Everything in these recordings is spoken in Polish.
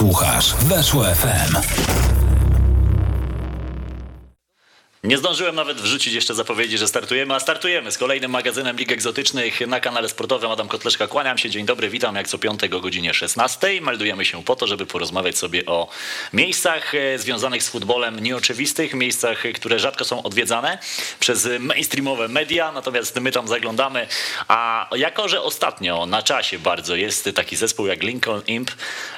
Słuchasz Weszło FM. Nie zdążyłem nawet wrzucić jeszcze zapowiedzi, że startujemy, a startujemy z kolejnym magazynem Lig Egzotycznych na kanale sportowym. Adam Kotleszka, kłaniam się, dzień dobry, witam jak co piątek o godzinie 16. Meldujemy się po to, żeby porozmawiać sobie o miejscach e, związanych z futbolem nieoczywistych, miejscach, które rzadko są odwiedzane przez mainstreamowe media, natomiast my tam zaglądamy. A jako, że ostatnio na czasie bardzo jest taki zespół jak Lincoln Imp,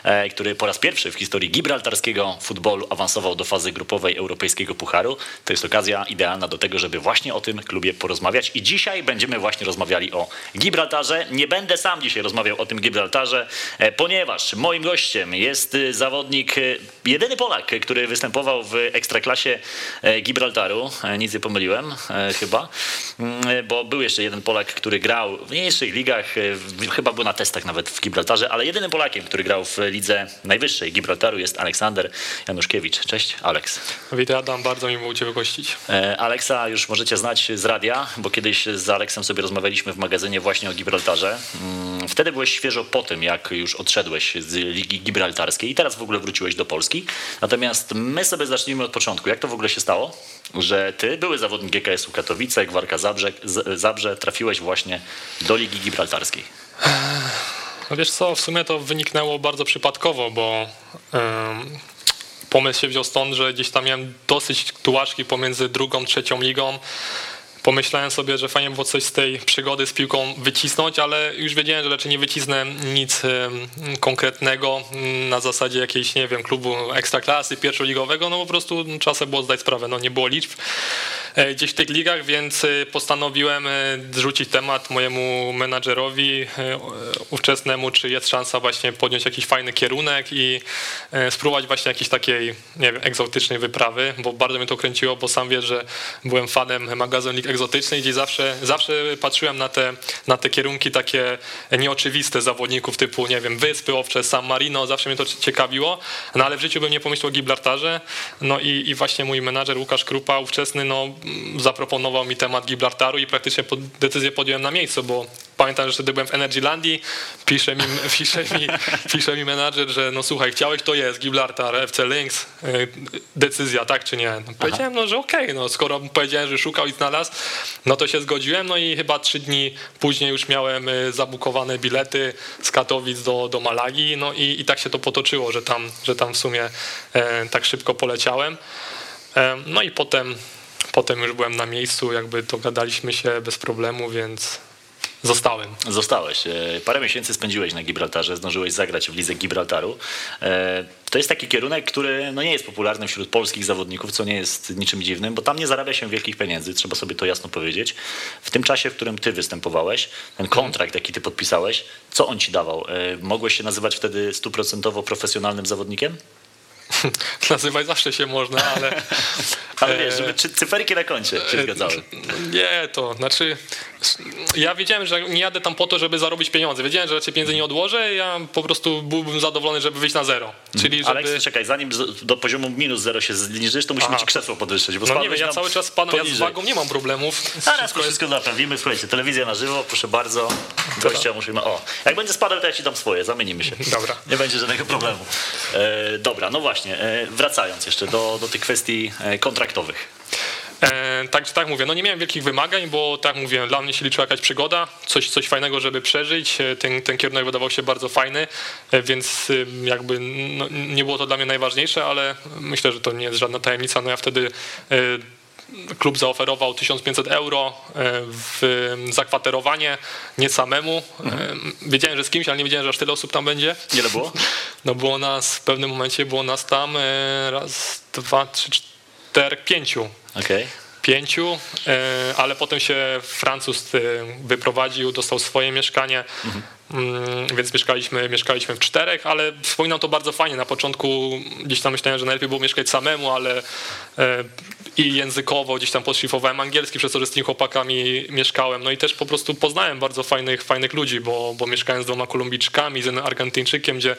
e, który po raz pierwszy w historii gibraltarskiego futbolu awansował do fazy grupowej Europejskiego Pucharu, to jest okazja idealna do tego, żeby właśnie o tym klubie porozmawiać. I dzisiaj będziemy właśnie rozmawiali o Gibraltarze. Nie będę sam dzisiaj rozmawiał o tym Gibraltarze, e, ponieważ moim gościem jest e, zawodnik, e, jedyny Polak, który występował w ekstraklasie Gibraltaru. Nic nie pomyliłem chyba, mm, bo był jeszcze jeden Polak, który grał w mniejszych ligach, chyba był na testach nawet w Gibraltarze, ale jedynym Polakiem, który grał w lidze najwyższej Gibraltaru jest Aleksander Januszkiewicz. Cześć, Aleks. Witaj Adam, bardzo mi było Ciebie gościć. E, Aleksa już możecie znać z radia, bo kiedyś z Aleksem sobie rozmawialiśmy w magazynie właśnie o Gibraltarze. Mm, wtedy byłeś świeżo po tym, jak już odszedłeś z Ligi Gibraltarskiej i teraz w ogóle wróciłeś do Polski. Natomiast my sobie zacznijmy od początku. Jak to w ogóle się stało, że ty, były zawodnik GKS-u Katowice, Gwarka Zabrze, Zabrze, trafiłeś właśnie do Ligi Gibraltarskiej? No wiesz co, w sumie to wyniknęło bardzo przypadkowo, bo pomysł się wziął stąd, że gdzieś tam miałem dosyć tułaczki pomiędzy drugą, trzecią ligą. Pomyślałem sobie, że fajnie było coś z tej przygody z piłką wycisnąć, ale już wiedziałem, że raczej nie wycisnę nic konkretnego na zasadzie jakiejś, nie wiem, klubu ekstraklasy, pierwszoligowego, no po prostu czasem było zdać sprawę, no nie było liczb. E, gdzieś w tych ligach, więc e, postanowiłem e, zrzucić temat mojemu menadżerowi ówczesnemu, czy jest szansa właśnie podjąć jakiś fajny kierunek i spróbować właśnie jakiejś takiej, nie wiem, egzotycznej wyprawy, bo bardzo mnie to kręciło, bo sam wiesz, że byłem fanem magazyn lig egzotycznych, gdzie zawsze, zawsze patrzyłem na te, na te kierunki takie nieoczywiste zawodników typu, nie wiem, Wyspy Owcze, San Marino, zawsze mnie to ciekawiło, no ale w życiu bym nie pomyślał o Gibraltarze, no i, i właśnie mój menadżer Łukasz Krupa ówczesny, no zaproponował mi temat Gibraltaru i praktycznie decyzję podjąłem na miejscu, bo pamiętam, że wtedy byłem w Energylandii, pisze mi, pisze mi, pisze mi menadżer, że no słuchaj, chciałeś, to jest, Gibraltar, FC Links, y, decyzja, tak czy nie? No, powiedziałem, no, że okej, okay, no skoro powiedziałem, że szukał i znalazł, no to się zgodziłem, no i chyba trzy dni później już miałem y, zabukowane bilety z Katowic do, do Malagi, no i, i tak się to potoczyło, że tam, że tam w sumie e, tak szybko poleciałem. E, no i potem Potem już byłem na miejscu, jakby dogadaliśmy się bez problemu, więc Zostałem. Zostałeś. E, parę miesięcy spędziłeś na Gibraltarze, zdążyłeś zagrać w lidze Gibraltaru. E, to jest taki kierunek, który no nie jest popularny wśród polskich zawodników, co nie jest niczym dziwnym, bo tam nie zarabia się wielkich pieniędzy, trzeba sobie to jasno powiedzieć. W tym czasie, w którym ty występowałeś, ten kontrakt, jaki ty podpisałeś, co on ci dawał? E, mogłeś się nazywać wtedy stuprocentowo profesjonalnym zawodnikiem? Nazywać zawsze się można, ale... ale wiesz, żeby cyferki na koncie się e, zgadzały. Nie, to znaczy... Ja wiedziałem, że nie jadę tam po to, żeby zarobić pieniądze. Wiedziałem, że raczej pieniędzy nie odłożę. Ja po prostu byłbym zadowolony, żeby wyjść na zero. Czyli żeby... Ale czekaj, zanim do poziomu minus zero się zniżysz, to musimy Aha. ci krzesło podwyższyć. Bo no nie wiem, ja cały czas spadam, ja z wagą nie mam problemów. Zaraz wszystko, wszystko naprawimy. Słuchajcie, telewizja na żywo, proszę bardzo. Gościa musimy... O, jak będzie spadał, to ja ci dam swoje, zamienimy się. Dobra. Nie będzie żadnego problemu. E, dobra, no właśnie, e, wracając jeszcze do, do tych kwestii e, kontraktowych. E, tak, tak mówię, no nie miałem wielkich wymagań, bo tak mówię, dla mnie się liczyła jakaś przygoda, coś, coś fajnego, żeby przeżyć. Ten, ten kierunek wydawał się bardzo fajny, więc jakby no, nie było to dla mnie najważniejsze, ale myślę, że to nie jest żadna tajemnica. No ja wtedy klub zaoferował 1500 euro w zakwaterowanie, nie samemu. Wiedziałem, że z kimś, ale nie wiedziałem, że aż tyle osób tam będzie. Ile było? No było nas, w pewnym momencie było nas tam raz, dwa, trzy, cztery, pięciu. Okay. Pięciu, e, ale potem się Francuz e, wyprowadził, dostał swoje mieszkanie, mhm. Mm, więc mieszkaliśmy, mieszkaliśmy w czterech, ale wspominam to bardzo fajnie. Na początku gdzieś tam myślałem, że najlepiej było mieszkać samemu, ale e, i językowo gdzieś tam podszlifowałem angielski, przez to, że z tymi chłopakami mieszkałem. No i też po prostu poznałem bardzo fajnych, fajnych ludzi, bo, bo mieszkałem z dwoma Kolumbijczykami, z jednym Argentyńczykiem, gdzie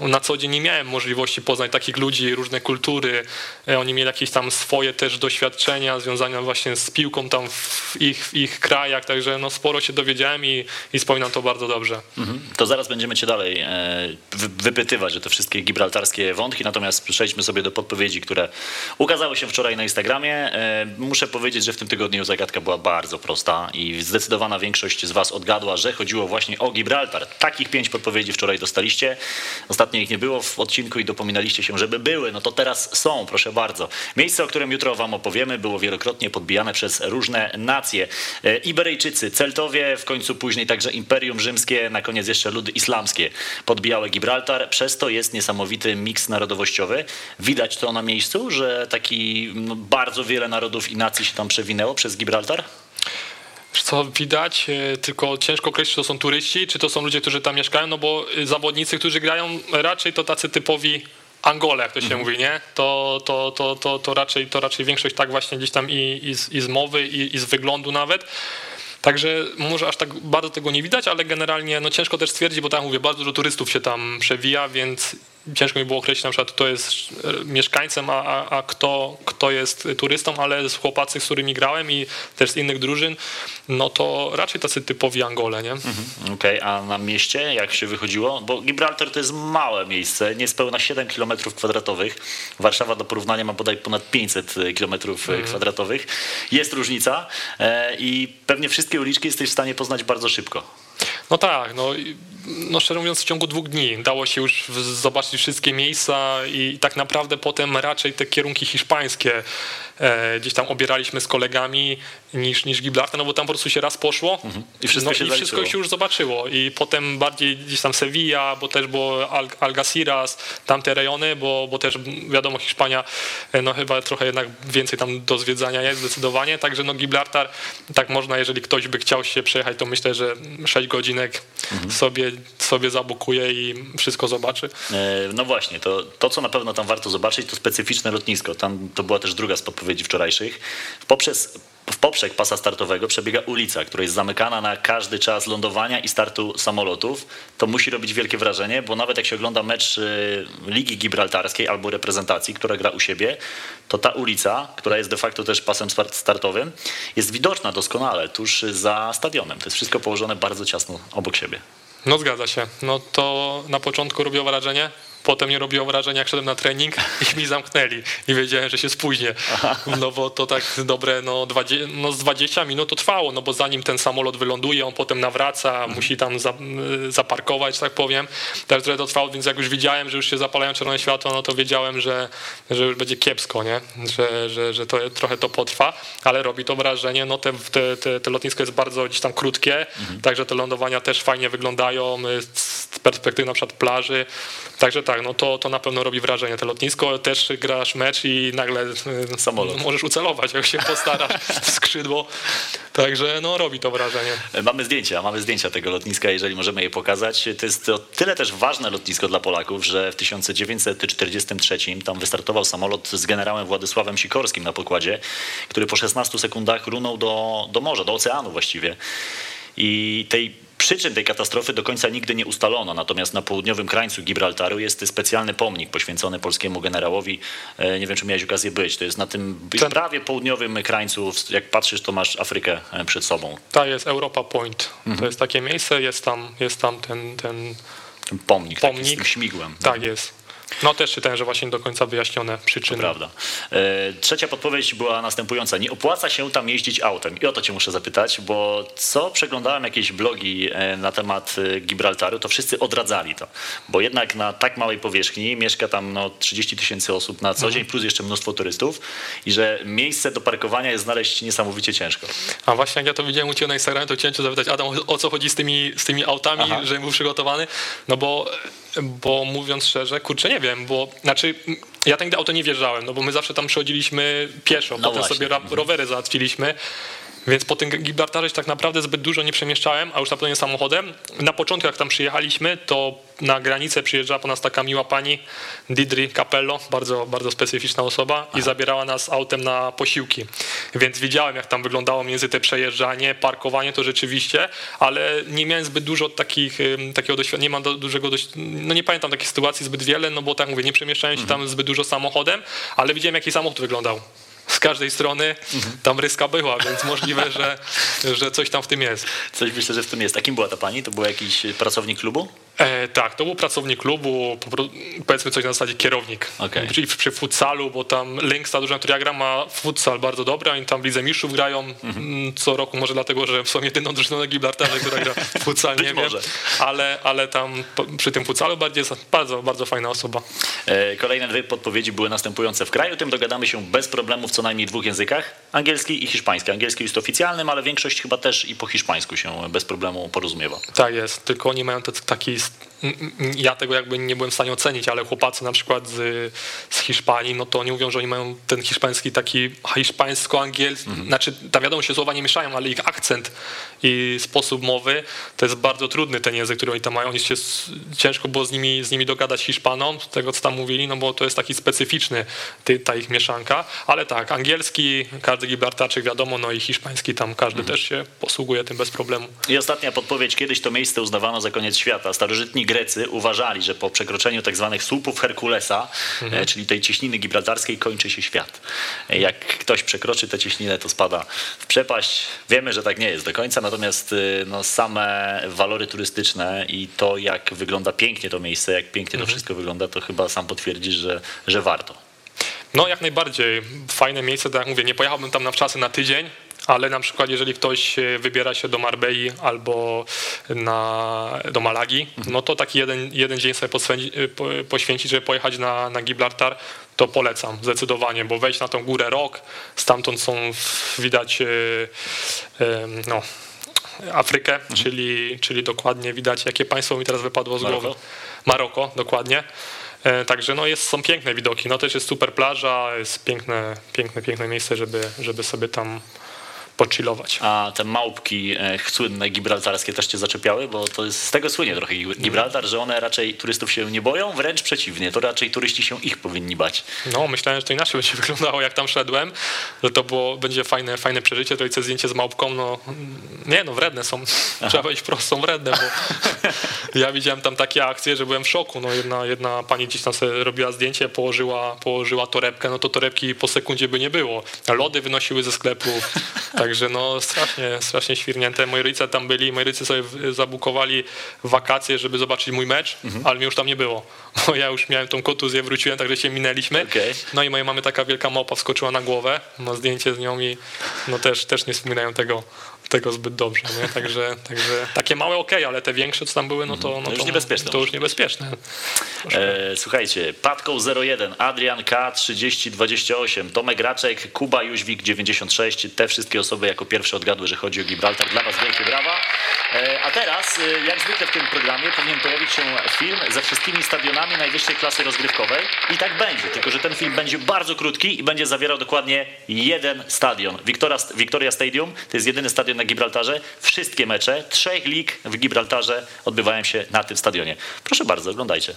na co dzień nie miałem możliwości poznać takich ludzi, różne kultury. E, oni mieli jakieś tam swoje też doświadczenia związane właśnie z piłką tam w ich, w ich krajach, także no sporo się dowiedziałem i, i wspominam to bardzo dobrze. Mhm. To zaraz będziemy cię dalej e, wypytywać o te wszystkie gibraltarskie wątki, natomiast przejdźmy sobie do podpowiedzi, które ukazały się wczoraj na Instagramie. E, muszę powiedzieć, że w tym tygodniu zagadka była bardzo prosta i zdecydowana większość z was odgadła, że chodziło właśnie o Gibraltar. Takich pięć podpowiedzi wczoraj dostaliście. Ostatnio ich nie było w odcinku i dopominaliście się, żeby były. No to teraz są, proszę bardzo. Miejsce, o którym jutro wam opowiemy, było wielokrotnie podbijane przez różne nacje. E, Iberyjczycy, Celtowie, w końcu później także Imperium Rzymskie, na koniec jeszcze ludy islamskie podbijały Gibraltar. Przez to jest niesamowity miks narodowościowy. Widać to na miejscu, że taki no, bardzo wiele narodów i nacji się tam przewinęło przez Gibraltar? Co widać, e, tylko ciężko określić, czy to są turyści, czy to są ludzie, którzy tam mieszkają, no bo e, zawodnicy, którzy grają, raczej to tacy typowi Angole, jak to się mhm. mówi, nie? To, to, to, to, to, raczej, to raczej większość tak właśnie gdzieś tam i, i, z, i z mowy, i, i z wyglądu nawet. Także może aż tak bardzo tego nie widać, ale generalnie no ciężko też stwierdzić, bo tak mówię, bardzo dużo turystów się tam przewija, więc ciężko mi było określić na przykład kto jest e, mieszkańcem, a, a, a kto, kto jest turystą, ale z chłopacy, z którymi grałem i też z innych drużyn, no to raczej tacy typowi Angole, nie? Mhm, Okej, okay. a na mieście jak się wychodziło? Bo Gibraltar to jest małe miejsce, niespełna 7 km kwadratowych. Warszawa do porównania ma bodaj ponad 500 km mhm. kwadratowych. Jest różnica e, i pewnie wszystkie uliczki jesteś w stanie poznać bardzo szybko. No tak, no, no szczerze mówiąc w ciągu dwóch dni dało się już zobaczyć wszystkie miejsca i tak naprawdę potem raczej te kierunki hiszpańskie gdzieś tam obieraliśmy z kolegami niż, niż Gibraltar, no bo tam po prostu się raz poszło mhm. i, wszystko, no, się, i wszystko się już zobaczyło i potem bardziej gdzieś tam Sevilla, bo też było Al Algeciras, tamte rejony, bo, bo też wiadomo Hiszpania e, no chyba trochę jednak więcej tam do zwiedzania jest zdecydowanie, także no Gibraltar tak można, jeżeli ktoś by chciał się przejechać, to myślę, że 6 godzinek mhm. sobie, sobie zabukuje i wszystko zobaczy. E, no właśnie, to, to co na pewno tam warto zobaczyć to specyficzne lotnisko, tam to była też druga z podpowiedzi wczorajszych. Poprzez w poprzek pasa startowego przebiega ulica, która jest zamykana na każdy czas lądowania i startu samolotów. To musi robić wielkie wrażenie, bo nawet jak się ogląda mecz y, Ligi Gibraltarskiej albo reprezentacji, która gra u siebie, to ta ulica, która jest de facto też pasem startowym, jest widoczna doskonale tuż za stadionem. To jest wszystko położone bardzo ciasno obok siebie. No zgadza się. No to na początku robiło wrażenie, Potem nie robiło wrażenia, jak szedłem na trening i mi zamknęli i wiedziałem, że się spóźnię. No bo to tak dobre, no, 20, no z 20 minut to trwało, no bo zanim ten samolot wyląduje, on potem nawraca, mhm. musi tam za, zaparkować, tak powiem. Też trochę to trwało, więc jak już widziałem, że już się zapalają czerwone światła, no to wiedziałem, że, że już będzie kiepsko, nie? Że, że, że to trochę to potrwa, ale robi to wrażenie, no te, te, te, te lotnisko jest bardzo gdzieś tam krótkie, mhm. także te lądowania też fajnie wyglądają z perspektywy na przykład plaży, także tak tak, no to, to na pewno robi wrażenie. To lotnisko też grasz mecz i nagle y, Samolot. możesz ucelować, jak się postarasz w skrzydło. Także no robi to wrażenie. Mamy zdjęcia, mamy zdjęcia tego lotniska, jeżeli możemy je pokazać. To jest o tyle też ważne lotnisko dla Polaków, że w 1943 tam wystartował samolot z generałem Władysławem Sikorskim na pokładzie, który po 16 sekundach runął do, do morza, do oceanu właściwie. I tej Przyczyn tej katastrofy do końca nigdy nie ustalono, natomiast na południowym krańcu Gibraltaru jest specjalny pomnik poświęcony polskiemu generałowi. E, nie wiem, czy miałeś okazję być. To jest na tym Ten... prawie południowym krańcu. Jak patrzysz, to masz Afrykę e, przed sobą. To jest Europa Point. Mhm. To jest takie miejsce, jest tam, jest tam ten, ten, pomnik, pomnik. z tym śmigłem. Tak jest. No też czytałem, że właśnie do końca wyjaśnione przyczyny. To prawda. E, trzecia podpowiedź była następująca. Nie opłaca się tam jeździć autem. I o to cię muszę zapytać, bo co przeglądałem jakieś blogi e, na temat e, Gibraltaru, to wszyscy odradzali to. Bo jednak na tak małej powierzchni mieszka tam no, 30 tysięcy osób na co dzień, mhm. plus jeszcze mnóstwo turystów i że miejsce do parkowania jest znaleźć niesamowicie ciężko. A właśnie jak ja to widziałem u Ciebie na Instagramie, to chciałem Cię zapytać, Adam, o co chodzi z tymi, z tymi autami, Aha. że był przygotowany? No bo bo mówiąc szczerze, kurczę, nie wiem, bo znaczy ja tędy auto nie wjeżdżałem, no bo my zawsze tam przychodziliśmy pieszo, no potem właśnie. sobie rowery załatwiliśmy. Więc po tym Gibraltarze się tak naprawdę zbyt dużo nie przemieszczałem, a już na pewno samochodem. Na początku jak tam przyjechaliśmy, to na granicę przyjeżdżała po nas taka miła pani Didri Capello, bardzo, bardzo specyficzna osoba i zabierała nas autem na posiłki. Więc widziałem jak tam wyglądało między te przejeżdżanie, parkowanie to rzeczywiście, ale nie miałem zbyt dużo takich, takiego doświadczenia, nie mam dużego, no nie pamiętam takiej sytuacji zbyt wiele, no bo tak mówię, nie przemieszczałem się mhm. tam zbyt dużo samochodem, ale widziałem jaki samochód wyglądał. Z każdej strony tam ryska była, więc możliwe, że, że coś tam w tym jest. Coś myślę, że w tym jest. A kim była ta pani? To był jakiś pracownik klubu? E, tak, to był pracownik klubu, powiedzmy coś na zasadzie kierownik. Okay. Czyli przy futsalu, bo tam Lynx, ta drużyna, która ja gram, ma futsal bardzo dobry, oni tam w Lidze Mistrzów grają mhm. co roku, może dlatego, że są jedyną drużyną na Gibraltarze, która gra futsal, nie wiem. Ale, ale tam przy tym futsalu bardziej jest bardzo, bardzo fajna osoba. E, kolejne dwie podpowiedzi były następujące. W kraju tym dogadamy się bez problemu w co najmniej dwóch językach, angielski i hiszpański. Angielski jest oficjalnym, ale większość chyba też i po hiszpańsku się bez problemu porozumiewa. Tak jest, tylko oni mają taki just ja tego jakby nie byłem w stanie ocenić, ale chłopacy na przykład z, z Hiszpanii, no to oni mówią, że oni mają ten hiszpański taki hiszpańsko-angielski, mhm. znaczy ta wiadomo się słowa nie mieszają, ale ich akcent i sposób mowy to jest bardzo trudny ten język, który oni tam mają. Oni się ciężko było z nimi, z nimi dogadać Hiszpanom, tego co tam mówili, no bo to jest taki specyficzny ta ich mieszanka, ale tak, angielski, każdy Gibraltarczyk wiadomo, no i hiszpański tam każdy mhm. też się posługuje tym bez problemu. I ostatnia podpowiedź, kiedyś to miejsce uznawano za koniec świata. Starożytni Grecy uważali, że po przekroczeniu. Tak słupów Herkulesa, mhm. E, czyli tej cieśniny gibraltarskiej, kończy się świat. E, jak ktoś przekroczy tę cieśninę, to spada w przepaść. Wiemy, że tak nie jest do końca, natomiast e, no, same walory turystyczne i to, jak wygląda pięknie to miejsce, jak pięknie to mhm. wszystko wygląda, to chyba sam potwierdzisz, że, że warto. No jak najbardziej. Fajne miejsce, tak jak mówię, nie pojechałbym tam na wczasy na tydzień, ale na przykład jeżeli ktoś wybiera się do Marbei albo na, do Malagi, no to taki jeden, jeden dzień sobie poświęcić, żeby pojechać na, na Gibraltar, to polecam zdecydowanie, bo wejść na tą górę rok, stamtąd są widać e, e, no, Afrykę, mhm. czyli, czyli dokładnie widać, jakie państwo mi teraz wypadło z głowy. Maroko, dokładnie. E, także no jest, są piękne widoki. No też jest super plaża, jest piękne, piękne, piękne miejsce, żeby, żeby sobie tam pochillować. A te małpki e, słynne gibraltarskie też cię zaczepiały? Bo to jest, z tego słynie trochę Gibraltar, że one raczej turystów się nie boją, wręcz przeciwnie, to raczej turyści się ich powinni bać. No, myślałem, że to inaczej będzie wyglądało, jak tam szedłem, że to było, będzie fajne, fajne przeżycie, to i zdjęcie z małpką, no nie no, wredne są, Aha. trzeba wprost, są wredne, bo ja widziałem tam takie akcje, że byłem w szoku, no jedna, jedna pani gdzieś tam sobie robiła zdjęcie, położyła, położyła torebkę, no to torebki po sekundzie by nie było, lody wynosiły ze sklepu, Także no strasznie, strasznie świrnięte. Moi rodzice tam byli, moi rodzice sobie zabukowali wakacje, żeby zobaczyć mój mecz, mhm. ale mnie już tam nie było. Bo ja już miałem tą kontuzję, wróciłem, także się minęliśmy. Okay. No i mojej mamy taka wielka małpa wskoczyła na głowę. Ma zdjęcie z nią i no też, też nie wspominają tego, tego zbyt dobrze, nie? Także, także takie małe ok, ale te większe, co tam były, no to, no to, już niebezpieczne. To już niebezpieczne. E, słuchajcie, Patką 01, Adrian K 3028, Tomek Raczek, Kuba Jóźwik 96, te wszystkie osoby jako pierwsze odgadły, że chodzi o Gibraltar. Dla was wielkie brawa. E, a teraz, e, jak zwykle w tym programie, powinien pojawić się film ze wszystkimi stadionami najwyższej klasy rozgrywkowej i tak będzie, tylko że ten film będzie bardzo krótki i będzie zawierał dokładnie jeden stadion. Victoria, Victoria Stadium to jest jedyny stadion na Gibraltarze. Wszystkie mecze trzech lig w Gibraltarze odbywają się na tym stadionie. Proszę bardzo, oglądajcie.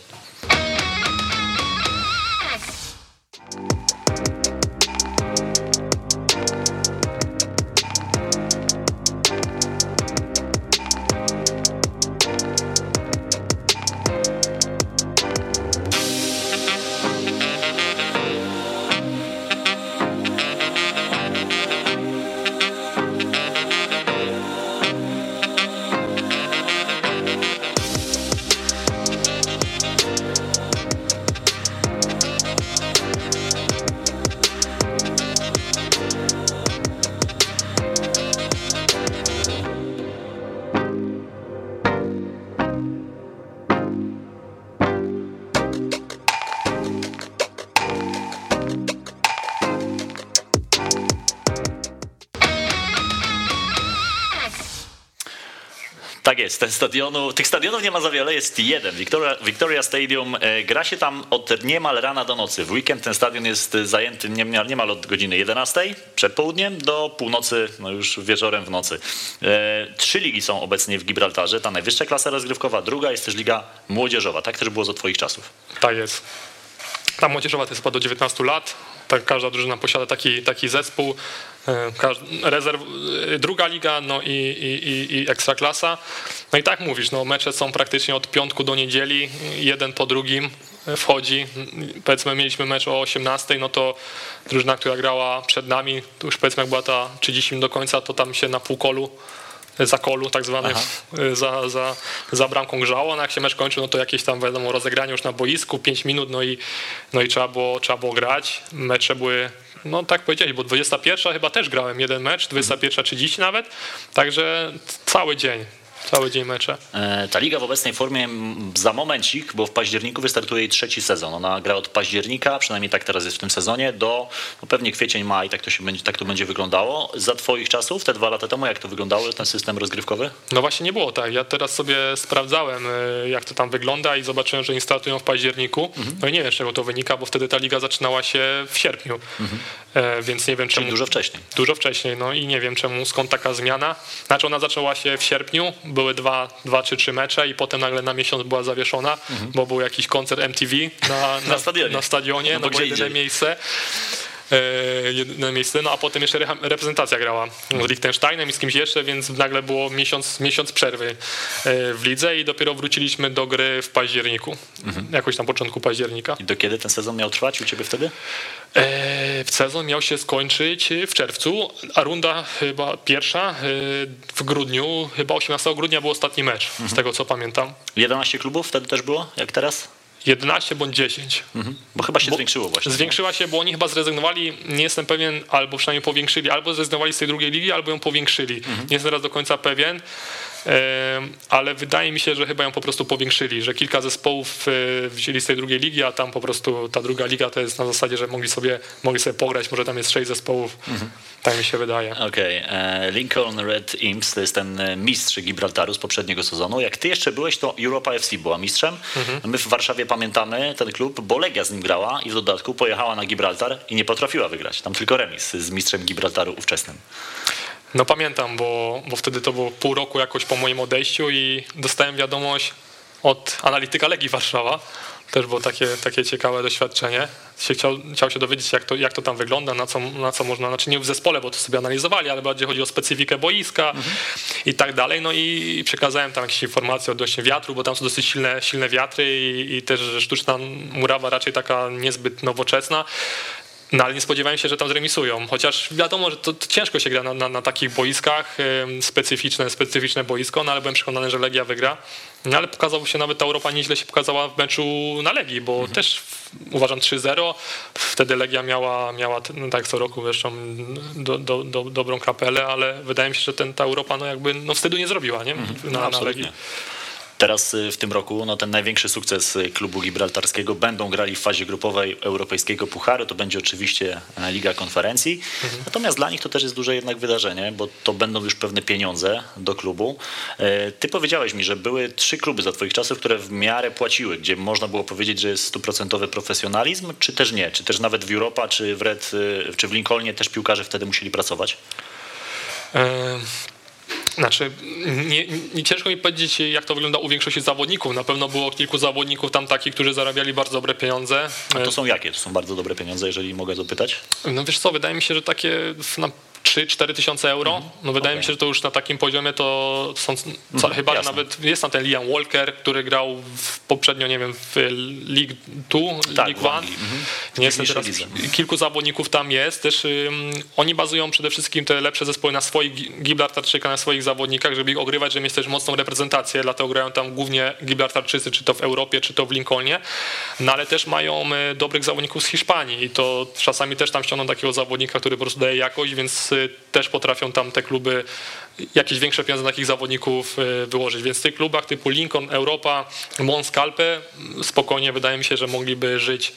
Jest, ten stadionu, tych stadionów nie ma za wiele, jest jeden. Victoria, Victoria Stadium, e, gra się tam od niemal rana do nocy. W weekend ten stadion jest zajęty niemal, niemal od godziny 11 przed południem do północy, no już wieczorem w nocy. E, trzy ligi są obecnie w Gibraltarze, ta najwyższa klasa rozgrywkowa, druga jest też liga młodzieżowa. Tak też było za twoich czasów. Tak jest. Ta młodzieżowa to jest chyba do 19 lat, tak, każda drużyna posiada taki, taki zespół. Rezerw, druga liga, no i, i, i ekstraklasa. No i tak mówisz, no mecze są praktycznie od piątku do niedzieli, jeden po drugim wchodzi. Powiedzmy, mieliśmy mecz o 18, no to drużyna, która grała przed nami, już powiedzmy, jak była ta 30 do końca, to tam się na półkolu zakolu tak zwanym za, za, za bramką grzało, no jak się mecz kończył, no to jakieś tam wiadomo rozegranie już na boisku, 5 minut, no i, no i trzeba, było, trzeba było grać. Mecze były no tak powiedzieli, bo 21 chyba też grałem jeden mecz, 21.30 nawet, także cały dzień. Cały dzień mecze. E, ta liga w obecnej formie za momencik, bo w październiku wystartuje jej trzeci sezon. Ona gra od października, przynajmniej tak teraz jest w tym sezonie, do no pewnie kwiecień, maj, tak to, się będzie, tak to będzie wyglądało. Za twoich czasów, te dwa lata temu, jak to wyglądało, ten system rozgrywkowy? No właśnie nie było tak. Ja teraz sobie sprawdzałem, e, jak to tam wygląda i zobaczyłem, że nie startują w październiku. Mhm. No i nie wiem, z czego to wynika, bo wtedy ta liga zaczynała się w sierpniu. Mhm. E, więc nie wiem czemu. Czyli dużo wcześniej. Dużo wcześniej, no i nie wiem czemu, skąd taka zmiana. Znaczy ona zaczęła się w sierpniu, były dwa, dwa czy trzy mecze i potem nagle na miesiąc była zawieszona, mhm. bo był jakiś koncert MTV na, na, na stadionie, na stadionie no, no bo jedyne miejsce e, jedyne miejsce, no a potem jeszcze reprezentacja grała z Liechtensteinem i z kimś jeszcze, więc nagle było miesiąc, miesiąc przerwy e, w lidze i dopiero wróciliśmy do gry w październiku, mhm. jakoś na początku października. I do kiedy ten sezon miał trwać u Ciebie wtedy? E, sezon miał się skończyć w czerwcu, a runda chyba pierwsza e, w grudniu, chyba 18 grudnia był ostatni mecz, mhm. z tego co pamiętam. 11 klubów wtedy też było, jak teraz? 11 bądź 10. Mhm. Bo chyba się bo zwiększyło właśnie. Zwiększyła się, bo oni chyba zrezygnowali, nie jestem pewien, albo przynajmniej powiększyli, albo zrezygnowali z tej drugiej ligi, albo ją powiększyli. Mhm. Nie jestem teraz do końca pewien ale wydaje mi się, że chyba ją po prostu powiększyli, że kilka zespołów e, wzięli z tej drugiej ligi, a tam po prostu ta druga liga to jest na zasadzie, że mogli sobie, mogli sobie pograć, może tam jest sześć zespołów, mhm. tak mi się wydaje. Okej, okay. E, Lincoln Red Imps to jest ten e, mistrz Gibraltaru z poprzedniego sezonu. Jak ty jeszcze byłeś, to Europa FC była mistrzem. Mhm. My w Warszawie pamiętamy ten klub, bo Legia z nim grała i w dodatku pojechała na Gibraltar i nie potrafiła wygrać. Tam tylko remis z mistrzem Gibraltaru ówczesnym. No pamiętam, bo, bo wtedy to było pół roku jakoś po moim odejściu i dostałem wiadomość od analityka Legii Warszawa. Też było takie, takie ciekawe doświadczenie. Się chciał, chciał się dowiedzieć, jak to, jak to tam wygląda, na co, na co można, znaczy nie w zespole, bo to sobie analizowali, ale bardziej chodzi o specyfikę boiska mhm. i tak dalej. No i przekazałem tam jakieś informacje odnośnie wiatru, bo tam są dosyć silne, silne wiatry i, i też sztuczna murawa raczej taka niezbyt nowoczesna. No ale nie spodziewałem się, że tam zremisują, chociaż wiadomo, że to, to ciężko się gra na, na, na, takich boiskach, specyficzne, specyficzne boisko, no ale byłem przekonany, że Legia wygra. No ale pokazało się, nawet ta Europa nieźle się pokazała w meczu na Legii, bo mhm. też uważam 3-0, wtedy Legia miała, miała no tak co roku zresztą do, do, do, dobrą kapelę, ale wydaje mi się, że ten, ta Europa no jakby no wstydu nie zrobiła nie? Mhm. Na, no, na Legii. Teraz y, w tym roku no, ten największy sukces y, klubu gibraltarskiego będą grali w fazie grupowej Europejskiego Pucharu. To będzie oczywiście e, Liga Konferencji. Mhm. Natomiast dla nich to też jest duże jednak wydarzenie, bo to będą już pewne pieniądze do klubu. E, ty powiedziałeś mi, że były trzy kluby za twoich czasów, które w miarę płaciły, gdzie można było powiedzieć, że jest stuprocentowy profesjonalizm, czy też nie? Czy też nawet w Europa, czy w Red, y, czy w Lincolnie też piłkarze wtedy musieli pracować? Znaczy, nie, nie, ciężko mi powiedzieć, jak to wygląda u większości zawodników. Na pewno było kilku zawodników tam takich, którzy zarabiali bardzo dobre pieniądze. A to są jakie? To są bardzo dobre pieniądze, jeżeli mogę zapytać? No wiesz co, wydaje mi się, że takie na 3-4 tysiące euro. Mhm. No wydaje okay. mi się, że to już na takim poziomie to są, mhm, chyba jasne. nawet jest tam ten Liam Walker, który grał w, poprzednio, nie wiem, w League 2, tak, League 1. Mhm. Nie jestem teraz, kilku zawodników tam jest. Też um, oni bazują przede wszystkim te lepsze zespoły na swoich Gibraltarczyka, na swoich zawodnikach, żeby ich ogrywać, żeby mieć też mocną reprezentację, dlatego grają tam głównie Gibraltarczycy, czy to w Europie, czy to w Lincolnie. No ale też mają e, dobrych zawodników z Hiszpanii i to czasami też tam ściągną takiego zawodnika, który po prostu daje jakość, więc też potrafią tam te kluby jakieś większe pieniądze na takich zawodników e, wyłożyć. Więc w tych klubach typu Lincoln, Europa, Mons Calpe spokojnie wydaje mi się, że mogliby żyć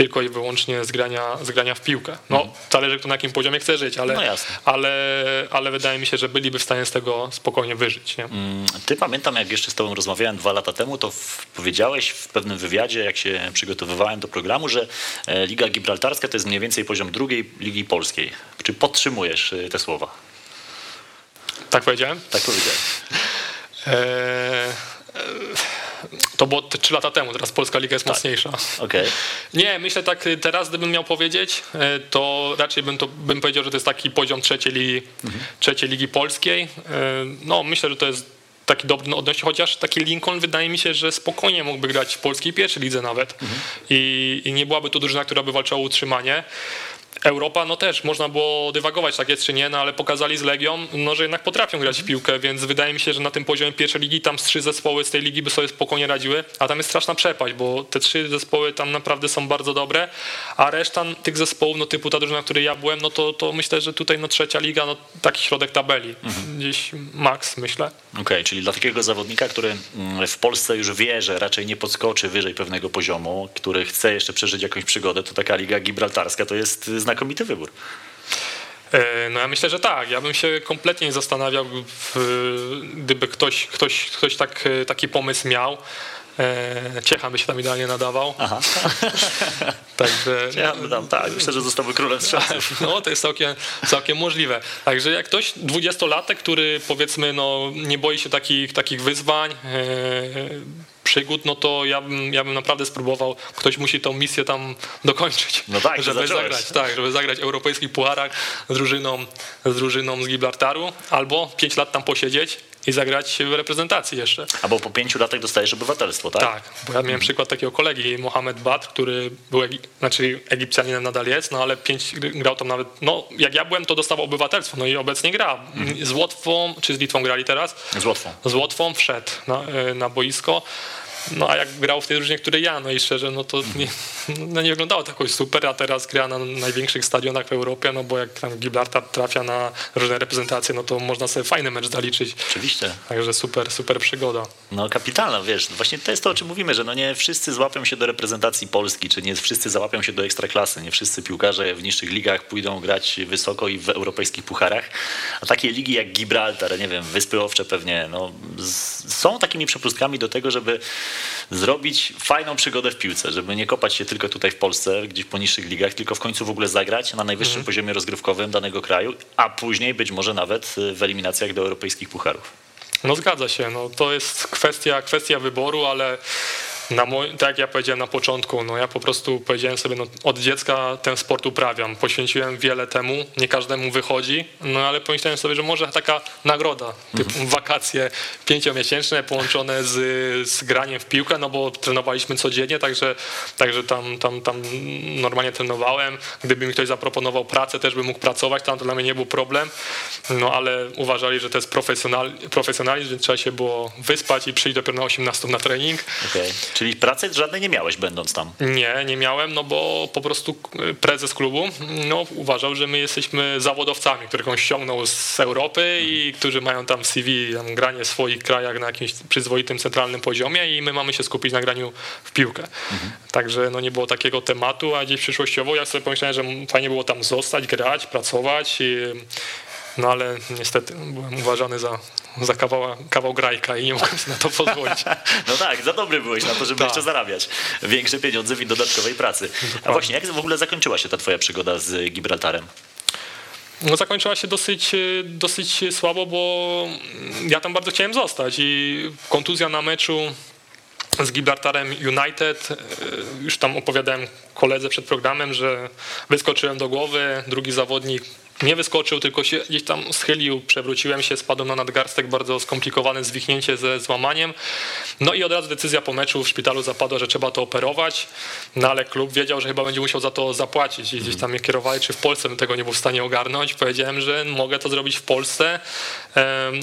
tylko i wyłącznie z grania, z grania w piłkę. No, mhm. zależy kto na jakim poziomie chce żyć, ale, no ale, ale wydaje mi się, że byliby w stanie z tego spokojnie wyżyć. Nie? Mm, ty pamiętam, jak jeszcze z tobą rozmawiałem dwa lata temu, to powiedziałeś w pewnym wywiadzie, jak się przygotowywałem do programu, że e, Liga Gibraltarska to jest mniej więcej poziom drugiej Ligi Polskiej. Czy podtrzymujesz e, te słowa? Tak powiedziałem? Tak powiedziałem. Eee To było te 3 lata temu, teraz polska liga jest Tak. mocniejsza. Okej. Nie, myślę tak teraz, gdybym miał powiedzieć, e, to raczej bym, to, bym powiedział, że to jest taki poziom trzeciej ligi, trzeciej ligi polskiej. E, No, myślę, że to jest taki dobry odnośnie, chociaż taki Lincoln wydaje mi się, że spokojnie mógłby grać w polskiej pierwszej lidze nawet I, i nie byłaby to drużyna, która by walczyła o utrzymanie. Europa, no też można było dywagować, tak jest czy nie, no ale pokazali z Legią, no, że jednak potrafią grać w piłkę, więc wydaje mi się, że na tym poziomie pierwszej ligi tam z trzy zespoły z tej ligi by sobie spokojnie radziły, a tam jest straszna przepaść, bo te trzy zespoły tam naprawdę są bardzo dobre, a reszta tych zespołów, no typu ta drużyna, w której ja byłem, no to, to myślę, że tutaj no trzecia liga, no taki środek tabeli, gdzieś maks myślę. Okej, czyli dla takiego zawodnika, który mm, w Polsce już wie, że raczej nie podskoczy wyżej pewnego poziomu, który chce jeszcze przeżyć jakąś przygodę, to taka liga gibraltarska to jest znakomity wybór. E, No ja myślę, że tak. Ja bym się kompletnie nie zastanawiał, gdyby ktoś, ktoś, ktoś tak, taki pomysł miał. E, Ciecha by się tam idealnie nadawał. Aha. Także Ja dam, tak, myślę, że zostałby królem strzelców. no, to jest całkiem, całkiem możliwe. Także jak ktoś, dwudziestolatek, który powiedzmy no, nie boi się takich, takich wyzwań, e, przygód, no to ja bym, ja bym naprawdę spróbował. Ktoś musi tą misję tam dokończyć. No tak, żeby zacząłeś. zagrać, tak, żeby zagrać w europejskich pucharach z drużyną, z drużyną z Gibraltaru, albo pięć lat tam posiedzieć i zagrać w reprezentacji jeszcze. Albo po pięciu latach dostajesz obywatelstwo, tak? Tak, bo ja miałem przykład takiego kolegi, Mohamed Badr, który był, znaczy Egipcjaninem nadal jest, no ale pięć grał tam nawet, no jak ja byłem, to dostawał obywatelstwo, no i obecnie gra. Z Łotwą, czy z Litwą grali teraz? Z Łotwą. Z Łotwą wszedł na, e, na boisko. No a jak grał w tej drużynie, której ja, no i szczerze, no to nie, no nie wyglądało to jakoś super, a teraz gra na największych stadionach w Europie, no bo jak tam Gibraltar trafia na różne reprezentacje, no to można sobie fajny mecz zaliczyć. Oczywiście. Także super, super przygoda. No kapitalna, wiesz, właśnie to jest to, o czym mówimy, że no nie wszyscy złapią się do reprezentacji Polski, czy nie wszyscy załapią się do ekstraklasy, nie wszyscy piłkarze w niższych ligach pójdą grać wysoko i w europejskich pucharach, a takie ligi jak Gibraltar, nie wiem, Wyspy Owcze pewnie, no są takimi przepustkami do tego, żeby zrobić fajną przygodę w piłce, żeby nie kopać się tylko tutaj w Polsce, gdzieś po niższych ligach, tylko w końcu w ogóle zagrać na najwyższym poziomie rozgrywkowym danego kraju, a później być może nawet w eliminacjach do europejskich pucharów. No zgadza się, no to jest kwestia, kwestia wyboru, ale na tak jak ja powiedziałem na początku, no ja po prostu powiedziałem sobie, no od dziecka ten sport uprawiam, poświęciłem wiele temu, nie każdemu wychodzi, no ale pomyślałem sobie, że może taka nagroda, typu wakacje pięciomiesięczne połączone z, z graniem w piłkę, no bo trenowaliśmy codziennie, także, także tam, tam, tam normalnie trenowałem, gdyby mi ktoś zaproponował pracę, też bym mógł pracować, tam to dla mnie nie był problem, no ale uważali, że to jest profesjonal, profesjonalizm, więc trzeba się było wyspać i przyjść dopiero na 18 na trening. Okej. Czyli pracy żadnej nie miałeś będąc tam. Nie, nie miałem, no bo po prostu prezes klubu no, uważał, że my jesteśmy zawodowcami, których on ściągnął z Europy i którzy mają tam CV, tam granie w swoich krajach na jakimś przyzwoitym centralnym poziomie i my mamy się skupić na graniu w piłkę. Także no, nie było takiego tematu, a gdzieś przyszłościowo ja sobie pomyślałem, że fajnie było tam zostać, grać, pracować. I, no ale niestety byłem uważany za, za kawał, kawał grajka i nie mogłem sobie na to pozwolić. No tak, za dobry byłeś na to, żeby Tak. jeszcze zarabiać większe pieniądze w dodatkowej pracy. A właśnie, jak w ogóle zakończyła się ta twoja przygoda z Gibraltarem? No, zakończyła się dosyć, e, dosyć słabo, bo ja tam bardzo chciałem zostać i kontuzja na meczu z Gibraltarem United. e, Już tam opowiadałem koledze przed programem, że wyskoczyłem do głowy, drugi zawodnik nie wyskoczył, tylko się gdzieś tam schylił, przewróciłem się, spadłem na nadgarstek, bardzo skomplikowane zwichnięcie ze złamaniem. No i od razu decyzja po meczu w szpitalu zapadła, że trzeba to operować, no ale klub wiedział, że chyba będzie musiał za to zapłacić i gdzieś tam mnie kierowali, czy w Polsce bym tego nie był w stanie ogarnąć. Powiedziałem, że mogę to zrobić w Polsce.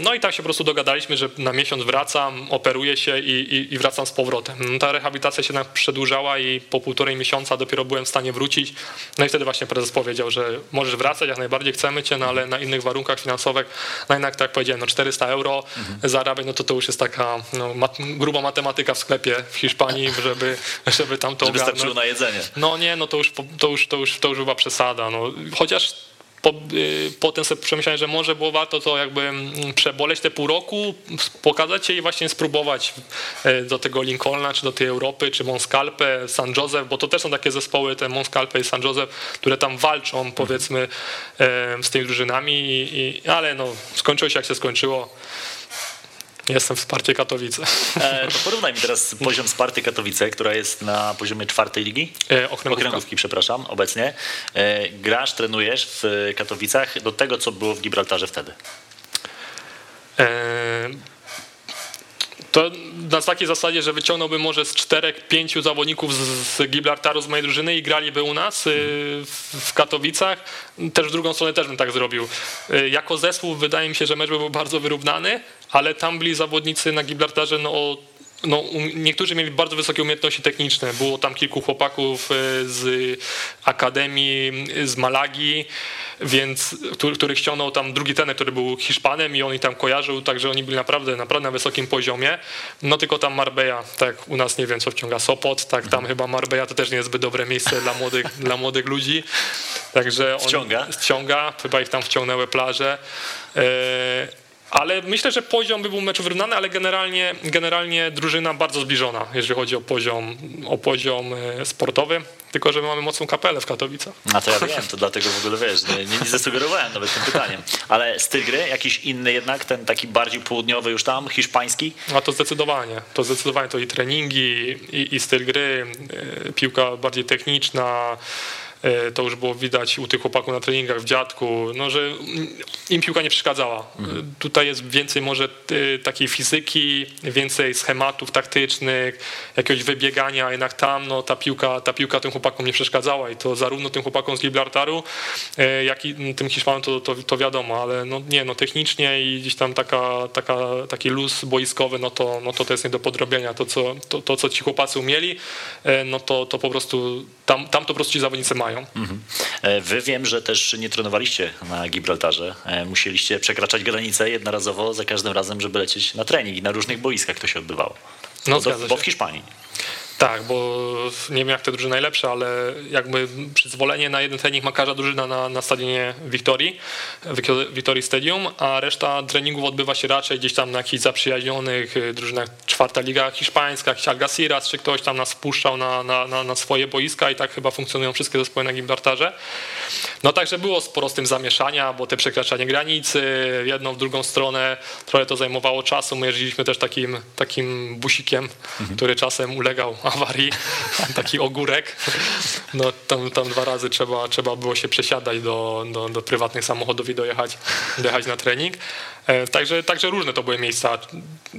No i tak się po prostu dogadaliśmy, że na miesiąc wracam, operuję się i, i, i wracam z powrotem. No, Ta rehabilitacja się jednak przedłużała i po półtorej miesiąca dopiero byłem w stanie wrócić. No i wtedy właśnie prezes powiedział, że możesz wracać, jak najbardziej chcemy cię, no ale na innych warunkach finansowych, no jednak tak jak powiedziałem, no 400 euro zarabiać, no to to już jest taka no, mat, gruba matematyka w sklepie w Hiszpanii, żeby, żeby tam to Żeby ogarnąć. na jedzenie. No nie, no to już, to już, to już, to już była przesada. No. Chociaż po, y, potem sobie przemyślałem, że może było warto to jakby mm, przeboleć te pół roku, pokazać się i właśnie spróbować y, do tego Lincolna, czy do tej Europy, czy Monscalpe, San Josef, bo to też są takie zespoły, te Monscalpe i San Josef, które tam walczą powiedzmy y, z tymi drużynami, i, ale no skończyło się jak się skończyło. Jestem w Sparcie Katowice. E, to porównaj mi teraz poziom Sparty Katowice, która jest na poziomie czwartej ligi. E, okręgówka. Okręgówki, przepraszam, obecnie. E, grasz, trenujesz w Katowicach do tego, co było w Gibraltarze wtedy. E, to na takiej zasadzie, że wyciągnąłbym może z czterech, pięciu zawodników z, z Gibraltaru z mojej drużyny i graliby u nas y, w, Katowicach. Też w drugą stronę też bym tak zrobił. Y, jako zespół wydaje mi się, że mecz by był bardzo wyrównany, ale tam byli zawodnicy na Gibraltarze no, o no, niektórzy mieli bardzo wysokie umiejętności techniczne. Było tam kilku chłopaków e, z Akademii, z Malagi, więc, których ściągnął tam drugi ten, który był Hiszpanem i on ich tam kojarzył, także oni byli naprawdę, naprawdę na wysokim poziomie. No tylko tam Marbella, tak u nas nie wiem co wciąga Sopot, tak tam chyba Marbella to też nie jest zbyt dobre miejsce dla młodych, dla młodych ludzi. Także on wciąga. wciąga, chyba ich tam wciągnęły plaże. E, ale myślę, że poziom by był meczu wyrównany, ale generalnie, generalnie drużyna bardzo zbliżona, jeżeli chodzi o poziom, o poziom e, sportowy. Tylko, że my mamy mocną kapelę w Katowicach. A to ja wiem, to dlatego w ogóle wiesz, nie, nie zasugerowałem nawet tym pytaniem. Ale styl gry jakiś inny jednak, ten taki bardziej południowy już tam, hiszpański? A to zdecydowanie. To zdecydowanie to i treningi, i, i styl gry, e, piłka bardziej techniczna, to już było widać u tych chłopaków na treningach w dziadku, no, że im piłka nie przeszkadzała. Mhm. Tutaj jest więcej może e, takiej fizyki, więcej schematów taktycznych, jakiegoś wybiegania, jednak tam no, ta, piłka, ta piłka tym chłopakom nie przeszkadzała i to zarówno tym chłopakom z Gibraltaru, e, jak i tym Hiszpanom to, to, to wiadomo, ale no, nie, no, technicznie i gdzieś tam taka, taka, taki luz boiskowy, no to, no to, to jest nie do podrobienia. To co, to, to, co ci chłopacy umieli, no to, to po prostu tam, tam to po prostu ci zawodnicy mają Mhm. E, wy wiem, że też nie trenowaliście na Gibraltarze. E, musieliście przekraczać granice jednorazowo za każdym razem, żeby lecieć na trening i na różnych boiskach to się odbywało. No, bo, bo w Hiszpanii. Tak, bo nie wiem jak te drużyny najlepsze, ale jakby przyzwolenie na jeden trening ma każda drużyna na, na stadionie Wiktorii, Wiktorii Stadium, a reszta treningów odbywa się raczej gdzieś tam na jakichś zaprzyjaźnionych y, drużynach, czwarta liga hiszpańska, jakiś Algeciras, czy ktoś tam nas wpuszczał na, na, na, na swoje boiska i tak chyba funkcjonują wszystkie zespoły na Gibraltarze. No także było sporo z tym zamieszania, bo te przekraczanie granicy w jedną, w drugą stronę, trochę to zajmowało czasu. My jeździliśmy też takim, takim busikiem, mhm. który czasem ulegał awarii, taki ogórek. No tam, tam dwa razy trzeba, trzeba było się przesiadać do, do, do prywatnych samochodów i dojechać, dojechać na trening. E, także, także różne to były miejsca.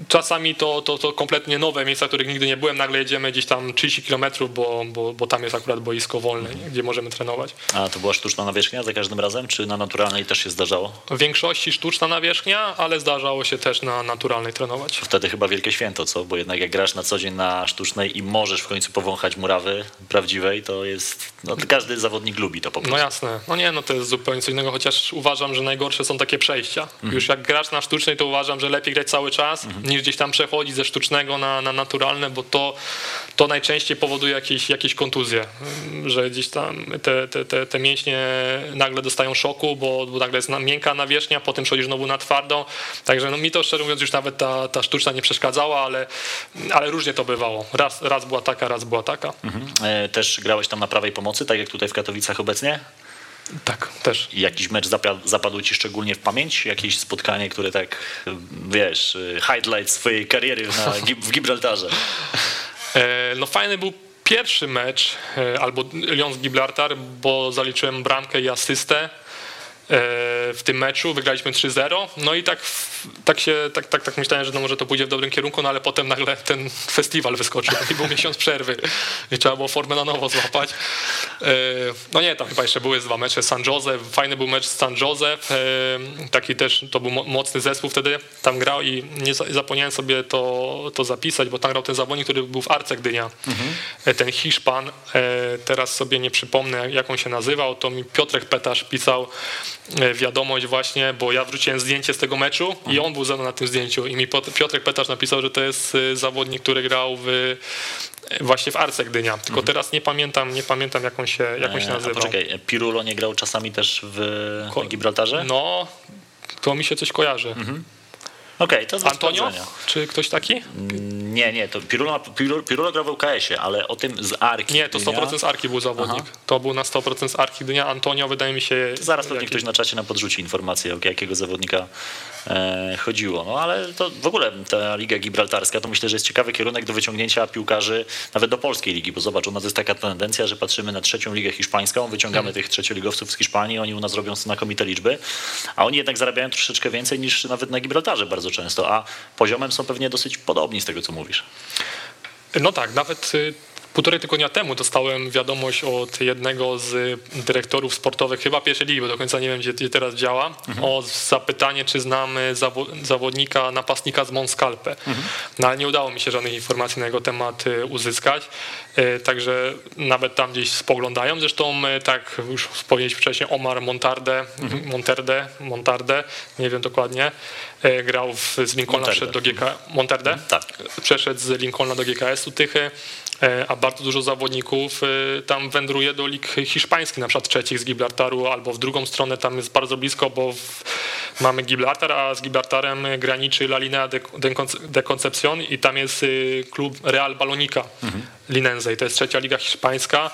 Czasami to, to, to kompletnie nowe miejsca, w których nigdy nie byłem. Nagle jedziemy gdzieś tam 30 km, bo, bo, bo tam jest akurat boisko wolne, gdzie możemy trenować. A to była sztuczna nawierzchnia za każdym razem, czy na naturalnej też się zdarzało? W większości sztuczna nawierzchnia, ale zdarzało się też na naturalnej trenować. Wtedy chyba wielkie święto, co? Bo jednak jak grasz na co dzień na sztucznej i możesz w końcu powąchać murawy prawdziwej, to jest. No, każdy zawodnik lubi to po prostu. No jasne. No nie, no to jest zupełnie co innego, chociaż uważam, że najgorsze są takie przejścia. Mhm. Już jak grasz na sztucznej, to uważam, że lepiej grać cały czas, mhm. niż gdzieś tam przechodzić ze sztucznego na, na naturalne, bo to, to najczęściej powoduje jakieś, jakieś kontuzje, że gdzieś tam te, te, te, te mięśnie nagle dostają szoku, bo, bo nagle jest miękka nawierzchnia, potem przechodzisz znowu na twardą. Także no, mi to szczerze mówiąc już nawet ta, ta sztuczna nie przeszkadzała, ale, ale różnie to bywało. Raz, raz była taka, raz była taka. Mhm. E, też grałeś tam na prawej pomocy, tak jak tutaj w Katowicach obecnie? Tak, też. Jakiś mecz zapadł ci szczególnie w pamięć? Jakieś spotkanie, które tak, wiesz, highlight swojej kariery na, w Gibraltarze? E, no fajny był pierwszy mecz, e, albo Lyon z Gibraltar, bo zaliczyłem bramkę i asystę. E, w tym meczu, wygraliśmy 3-0, no i tak, tak się, tak, tak, tak myślałem, że no może to pójdzie w dobrym kierunku, no ale potem nagle ten festiwal wyskoczył i był miesiąc przerwy. I trzeba było formę na nowo złapać. E, no nie, tam chyba jeszcze były dwa mecze San Jose, fajny był mecz z San Jose, taki też, to był mocny zespół wtedy, tam grał i nie zapomniałem sobie to, to zapisać, bo tam grał ten zawodnik, który był w Arce Gdynia, mhm. E, ten Hiszpan, teraz sobie nie przypomnę jak on się nazywał, to mi Piotrek Petasz pisał. E, wiadomość właśnie, bo ja wróciłem zdjęcie z tego meczu i on był ze mną na tym zdjęciu i mi Piotrek Petarz napisał, że to jest e, zawodnik, który grał w e, właśnie w Arce Gdynia, tylko mhm. teraz nie pamiętam, nie pamiętam jak on się, jak on się nazywał. A poczekaj, Pirulo nie grał czasami też w Ko Gibraltarze? No, to mi się coś kojarzy. Mhm. Okej, to jest do Antonio? sprawdzenia. Czy ktoś taki? Nie, nie, to Pirulo, Pirulo, Pirulo grał w UKS-ie, ale o tym z Arki. Nie, to Gdynia- 100% z Arki był zawodnik. To był na 100% z Arki Gdynia. Antonio wydaje mi się... Zaraz pewnie ktoś na czacie nam podrzuci informację, o jakiego zawodnika chodziło. No ale to w ogóle ta Liga Gibraltarska to myślę, że jest ciekawy kierunek do wyciągnięcia piłkarzy nawet do polskiej ligi, bo zobacz, u nas jest taka tendencja, że patrzymy na trzecią ligę hiszpańską, wyciągamy tych trzecioligowców z Hiszpanii, oni u nas robią znakomite liczby, a oni jednak zarabiają troszeczkę więcej niż nawet na Gibraltarze bardzo często, a poziomem są pewnie dosyć podobni z tego, co mówisz. No tak, nawet y, półtorej tygodnia temu dostałem wiadomość od jednego z dyrektorów sportowych, chyba pierwszej ligi, bo do końca nie wiem, gdzie, teraz działa, o zapytanie, czy znamy zawo- zawodnika, napastnika z Monskalpe. No ale nie udało mi się żadnych informacji na jego temat y, uzyskać, Y, także nawet tam gdzieś spoglądają. Zresztą y, tak już wspomnieliśmy wcześniej, Omar Montarde, Monterde, Montarde, nie wiem dokładnie, grał w, z Lincolna Monterde. przed do GK, Monterde? Tak. przeszedł z Lincolna do GKS-u Tychy, a bardzo dużo zawodników e, tam wędruje do lig hiszpańskich, na przykład trzecich z Gibraltaru, albo w drugą stronę tam jest bardzo blisko, bo w, mamy Gibraltar, a z Gibraltarem graniczy La Linea de, de, Conce- de Concepción i tam jest e, klub Real Balonika Linense i to jest trzecia liga hiszpańska.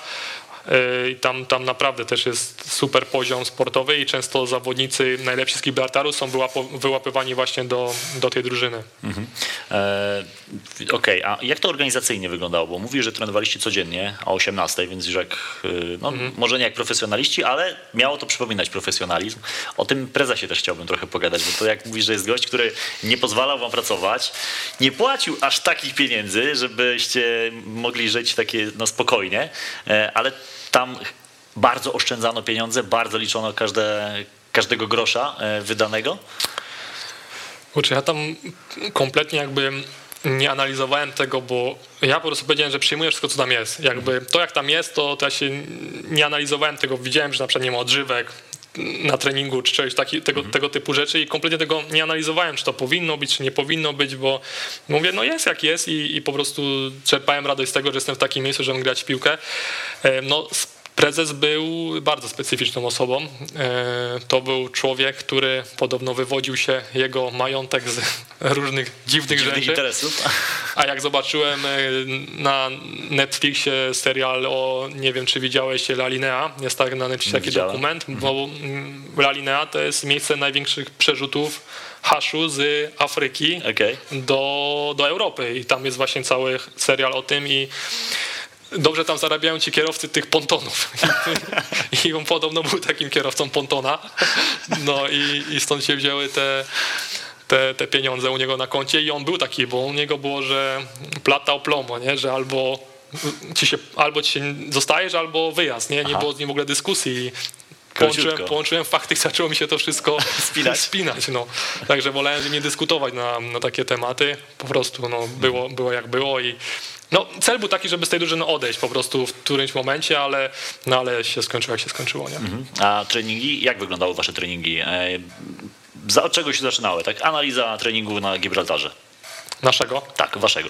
E, tam, tam naprawdę też jest super poziom sportowy i często zawodnicy najlepsi z Gibraltaru są wyłapywani właśnie do, do tej drużyny. E, Okej, a jak to organizacyjnie wyglądało? Bo mówisz, że trenowaliście codziennie o 18, więc już jak, e, no, może nie jak profesjonaliści, ale miało to przypominać profesjonalizm. O tym prezesie też chciałbym trochę pogadać, bo to jak mówisz, że jest gość, który nie pozwalał wam pracować, nie płacił aż takich pieniędzy, żebyście mogli żyć takie no, spokojnie, e, ale tam bardzo oszczędzano pieniądze, bardzo liczono każde, każdego grosza e, wydanego. Kurczę, ja tam kompletnie jakby nie analizowałem tego, bo ja po prostu powiedziałem, że przyjmuję wszystko, co tam jest. Jakby to, jak tam jest, to, to ja się nie analizowałem tego. Widziałem, że na przykład nie ma odżywek na treningu, czy czegoś taki, tego, tego typu rzeczy i kompletnie tego nie analizowałem, czy to powinno być, czy nie powinno być, bo mówię, no jest jak jest i, i po prostu czerpałem radość z tego, że jestem w takim miejscu, że mogę grać w piłkę. E, No, Prezes był bardzo specyficzną osobą. E, To był człowiek, który podobno wywodził się jego majątek z różnych dziwnych Dziwnych rzeczy. interesów. A jak zobaczyłem e, na Netflixie serial o, nie wiem czy widziałeś La Linea, jest tak na Netflixie taki widziałem. dokument, bo mm, La Linea to jest miejsce największych przerzutów haszu z Afryki Okej. do, do Europy i tam jest właśnie cały serial o tym i dobrze tam zarabiają ci kierowcy tych pontonów. I, I on podobno był takim kierowcą pontona. No i, i stąd się wzięły te, te, te pieniądze u niego na koncie i on był taki, bo u niego było, że plata o plomo, nie? że albo ci się, albo ci się zostajesz, albo wyjazd. Nie, nie Aha. było z nim w ogóle dyskusji. Połączyłem, połączyłem fakty i zaczęło mi się to wszystko Spinać. spinać no. Także wolałem nie dyskutować na, na takie tematy. Po prostu no, było, było jak było i no, cel był taki, żeby z tej drużyny odejść po prostu w którymś momencie, ale, no, ale się skończyło jak się skończyło. Nie? A treningi, jak wyglądały wasze treningi? E, Za, od czego się zaczynały? Tak, analiza treningu na Gibraltarze. Naszego? Tak, waszego.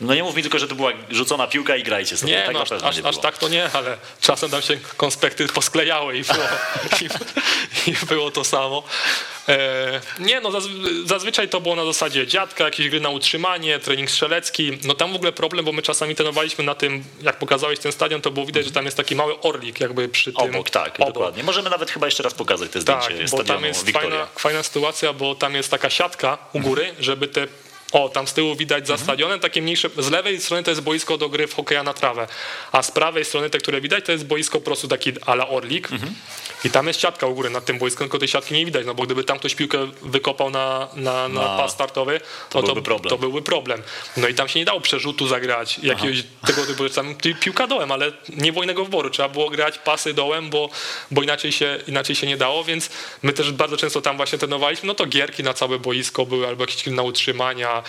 No nie mów mi tylko, że to była rzucona piłka i grajcie sobie. Nie, tak no, aż, aż, aż tak to nie, ale czasem tam się konspekty posklejały i było, i, i było to samo. E, nie, no zazwy- zazwyczaj to było na zasadzie dziadka, jakieś gry na utrzymanie, trening strzelecki. No tam w ogóle problem, bo my czasami trenowaliśmy na tym, jak pokazałeś ten stadion, to było widać, że tam jest taki mały orlik jakby przy tym. Obok, tak, obok. dokładnie. Możemy nawet chyba jeszcze raz pokazać te zdjęcie Tak, bo tam jest fajna, fajna sytuacja, bo tam jest taka siatka u góry, żeby te. O, tam z tyłu widać za stadionem takie mniejsze. Z lewej strony to jest boisko do gry w hokeja na trawę, a z prawej strony te, które widać, to jest boisko po prostu taki ala Orlik. I tam jest siatka u góry nad tym boiskiem, tylko tej siatki nie widać, no bo gdyby tam ktoś piłkę wykopał na, na, na pas startowy, to no byłby problem. to byłby problem. No i tam się nie dało przerzutu zagrać, jakiegoś tego typu. Tam pi- piłka dołem, ale nie było innego wyboru. Trzeba było grać pasy dołem, bo, bo inaczej, się, inaczej się nie dało, więc my też bardzo często tam właśnie trenowaliśmy. No to gierki na całe boisko były, albo jakieś na utrzymania,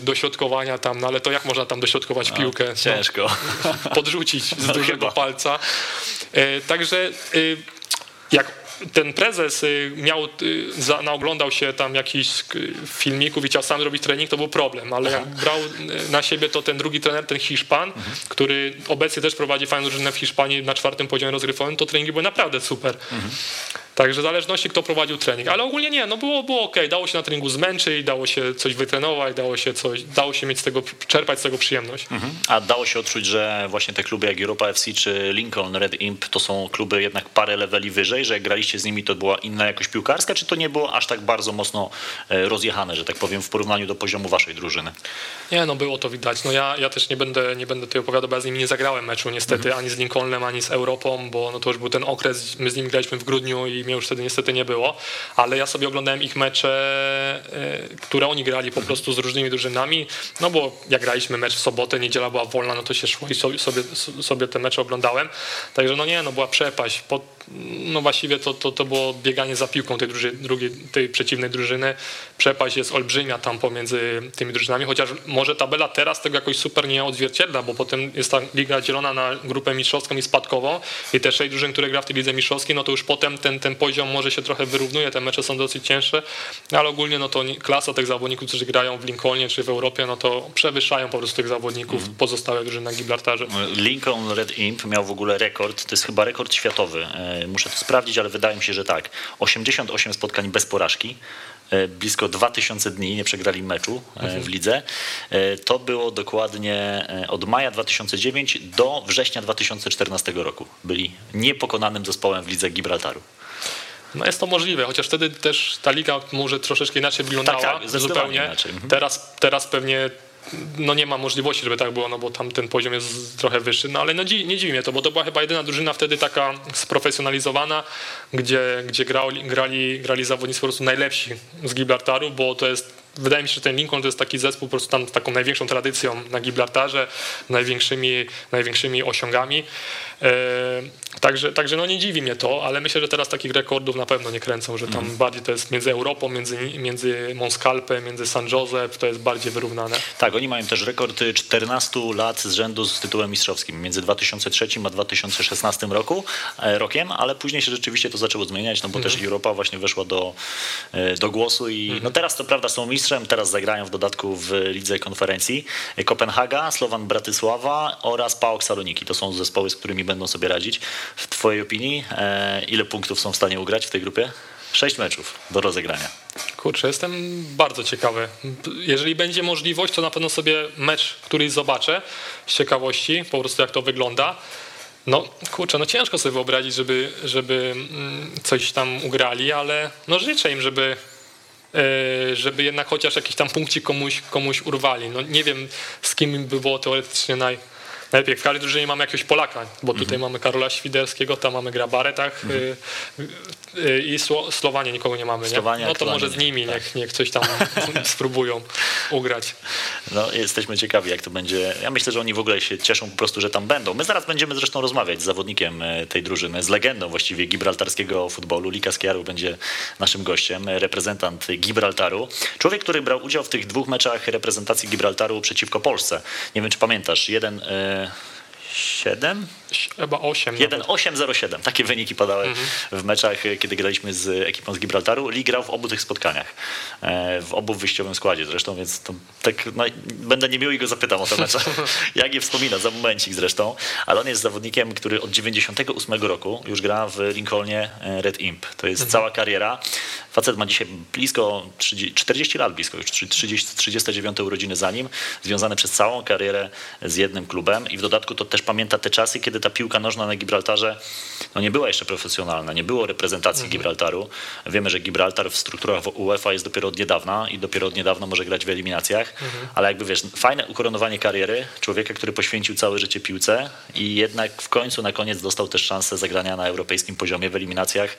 dośrodkowania tam, no ale to jak można tam dośrodkować piłkę? No, Ciężko. podrzucić z No dużego chyba. palca. E, Także e, jak ten prezes y, miał, y, naoglądał się tam jakichś filmików i chciał sam robić trening, to był problem, ale jak brał y, na siebie to ten drugi trener, ten Hiszpan, Mhm. który obecnie też prowadzi fajną drużynę w Hiszpanii na czwartym poziomie rozgrywowym, to treningi były naprawdę super. Mhm. Także w zależności kto prowadził trening, ale ogólnie nie, no było, było ok, dało się na treningu zmęczyć, dało się coś wytrenować, dało się coś, dało się mieć z tego, czerpać z tego przyjemność. Mhm. A dało się odczuć, że właśnie te kluby jak Europa FC czy Lincoln Red Imp to są kluby jednak parę leveli wyżej, że jak graliście z nimi to była inna jakość piłkarska, czy to nie było aż tak bardzo mocno e, rozjechane, że tak powiem, w porównaniu do poziomu waszej drużyny? Nie, no było to widać. No ja, ja też nie będę, nie będę tutaj opowiadał, bo ja z nimi nie zagrałem meczu niestety, mhm. ani z Lincolnem, ani z Europą, bo no to już był ten okres, my z nimi graliśmy w grudniu i mnie już wtedy niestety nie było, ale ja sobie oglądałem ich mecze, e, które oni grali po prostu z różnymi drużynami, no bo jak graliśmy mecz w sobotę, niedziela była wolna, no to się szło i sobie, sobie, sobie te mecze oglądałem, także no nie, no była przepaść. Po, no właściwie to, to, to było bieganie za piłką tej, druży, drugiej, tej przeciwnej drużyny. Przepaść jest olbrzymia tam pomiędzy tymi drużynami, chociaż może tabela teraz tego jakoś super nie odzwierciedla, bo potem jest ta liga dzielona na grupę mistrzowską i spadkową i te sześć drużyn, które gra w tej lidze mistrzowskiej, no to już potem ten, ten poziom może się trochę wyrównuje, te mecze są dosyć cięższe, ale ogólnie no to klasa tych zawodników, którzy grają w Lincolnie czy w Europie, no to przewyższają po prostu tych zawodników mm. pozostałe drużyny na Gibraltarze. Lincoln Red Imp miał w ogóle rekord, to jest chyba rekord światowy, e, muszę to sprawdzić, ale wydaje mi się, że tak. 88 spotkań bez porażki, e, blisko 2000 dni nie przegrali meczu e, mhm. w lidze. To było dokładnie od maja 2009 do września 2014 roku. Byli niepokonanym zespołem w lidze Gibraltaru. No jest to możliwe, chociaż wtedy też ta liga może troszeczkę inaczej wyglądała. Tak, tak, zupełnie. Inaczej. Mhm. Teraz, teraz pewnie no nie ma możliwości, żeby tak było, no bo tam ten poziom jest trochę wyższy, no ale no nie dziwi mnie to, bo to była chyba jedyna drużyna wtedy taka sprofesjonalizowana, gdzie, gdzie grali, grali, grali zawodnicy po prostu najlepsi z Gibraltaru, bo to jest wydaje mi się, że ten Lincoln to jest taki zespół po prostu tam z taką największą tradycją na Gibraltarze, największymi, największymi osiągami. E, także, także no nie dziwi mnie to, ale myślę, że teraz takich rekordów na pewno nie kręcą, że tam mm. bardziej to jest między Europą, między, między Monskalpem, między San Jose, to jest bardziej wyrównane. Tak, oni mają też rekord 14 lat z rzędu z tytułem mistrzowskim między 2003 a 2016 roku, e, rokiem, ale później się rzeczywiście to zaczęło zmieniać, no bo mm. też Europa właśnie weszła do, e, do głosu i mm. no teraz to prawda są mistrzem, teraz zagrają w dodatku w lidze konferencji Kopenhaga, Slovan Bratysława oraz PAOK Saloniki. To są zespoły, z którymi będą sobie radzić. W Twojej opinii, e, ile punktów są w stanie ugrać w tej grupie? Sześć meczów do rozegrania. Kurczę, jestem bardzo ciekawy. Jeżeli będzie możliwość, to na pewno sobie mecz, który zobaczę z ciekawości, po prostu jak to wygląda. No kurczę, no ciężko sobie wyobrazić, żeby, żeby mm, coś tam ugrali, ale no życzę im, żeby e, żeby jednak chociaż jakiś tam punkcik komuś, komuś urwali. No nie wiem, z kim by było teoretycznie naj, najlepiej. W każdej drużynie mamy jakiegoś Polaka, bo tutaj mamy Karola Świderskiego, tam mamy Grabaretach mhm. Y, i Sło Słowanie nikogo nie mamy. Nie? No to może z nimi tak. niech, niech coś tam spróbują ugrać. No jesteśmy ciekawi jak to będzie. Ja myślę, że oni w ogóle się cieszą po prostu, że tam będą. My zaraz będziemy zresztą rozmawiać z zawodnikiem e, tej drużyny, z legendą właściwie gibraltarskiego futbolu. Lika Skiaru będzie naszym gościem, reprezentant Gibraltaru. Człowiek, który brał udział w tych dwóch meczach reprezentacji Gibraltaru przeciwko Polsce. Nie wiem, czy pamiętasz. Jeden e, 7? Chyba 8. 1-8-0-7. Takie wyniki padały mhm. w meczach, kiedy graliśmy z ekipą z Gibraltaru. Lee grał w obu tych spotkaniach. E, w obu wyjściowym składzie zresztą, więc to tak, no, będę niemiły i go zapytam o te mecze. Jak je wspomina, za momencik zresztą. Ale on jest zawodnikiem, który od 98 roku już gra w Lincolnie e, Red Imp. To jest mhm. cała kariera. Facet ma dzisiaj blisko 30, 40 lat, blisko już 30, 39 urodziny za nim, związane przez całą karierę z jednym klubem i w dodatku to też pamięta te czasy, kiedy ta piłka nożna na Gibraltarze no nie była jeszcze profesjonalna, nie było reprezentacji mhm. Gibraltaru. Wiemy, że Gibraltar w strukturach UEFA jest dopiero od niedawna i dopiero od niedawna może grać w eliminacjach, mhm. ale jakby wiesz, fajne ukoronowanie kariery człowieka, który poświęcił całe życie piłce i jednak w końcu na koniec dostał też szansę zagrania na europejskim poziomie w eliminacjach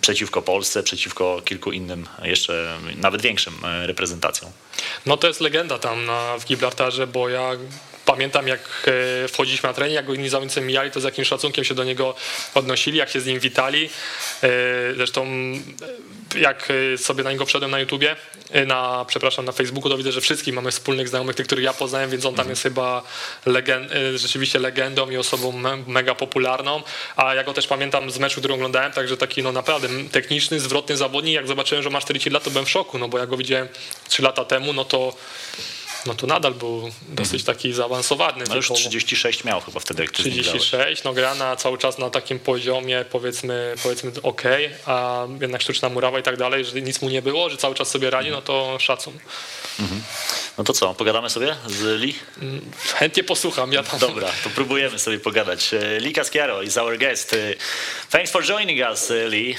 przeciwko Polsce, przeciwko kilku innym, jeszcze nawet większym e, reprezentacjom. No to jest legenda tam na, w Gibraltarze, bo ja pamiętam jak e, wchodziliśmy na trening, jak go inni zawodnicy mijali, to z jakim szacunkiem się do niego odnosili, jak się z nim witali. E, zresztą jak sobie na niego wszedłem na YouTubie, na, przepraszam, na Facebooku, to widzę, że wszystkich mamy wspólnych znajomych, tych, których ja poznałem, więc on tam jest chyba legend, rzeczywiście legendą i osobą mega popularną, a ja go też pamiętam z meczu, który oglądałem, także taki no naprawdę techniczny, zwrotny zawodnik, jak zobaczyłem, że ma 40 lat, to byłem w szoku, no bo jak go widziałem 3 lata temu, no to no to nadal był dosyć mhm. taki zaawansowany. No już 36 miał chyba wtedy, jak 36, no gra na cały czas na takim poziomie powiedzmy, powiedzmy ok, a jednak sztuczna murawa i tak dalej, że nic mu nie było, że cały czas sobie radzi, no to szacun. Mhm. No to co, pogadamy sobie z Lee? Mm, chętnie posłucham, ja tam. Dobra, to próbujemy sobie pogadać. E, Lee Casciaro is our guest. E, thanks for joining us, e, Lee.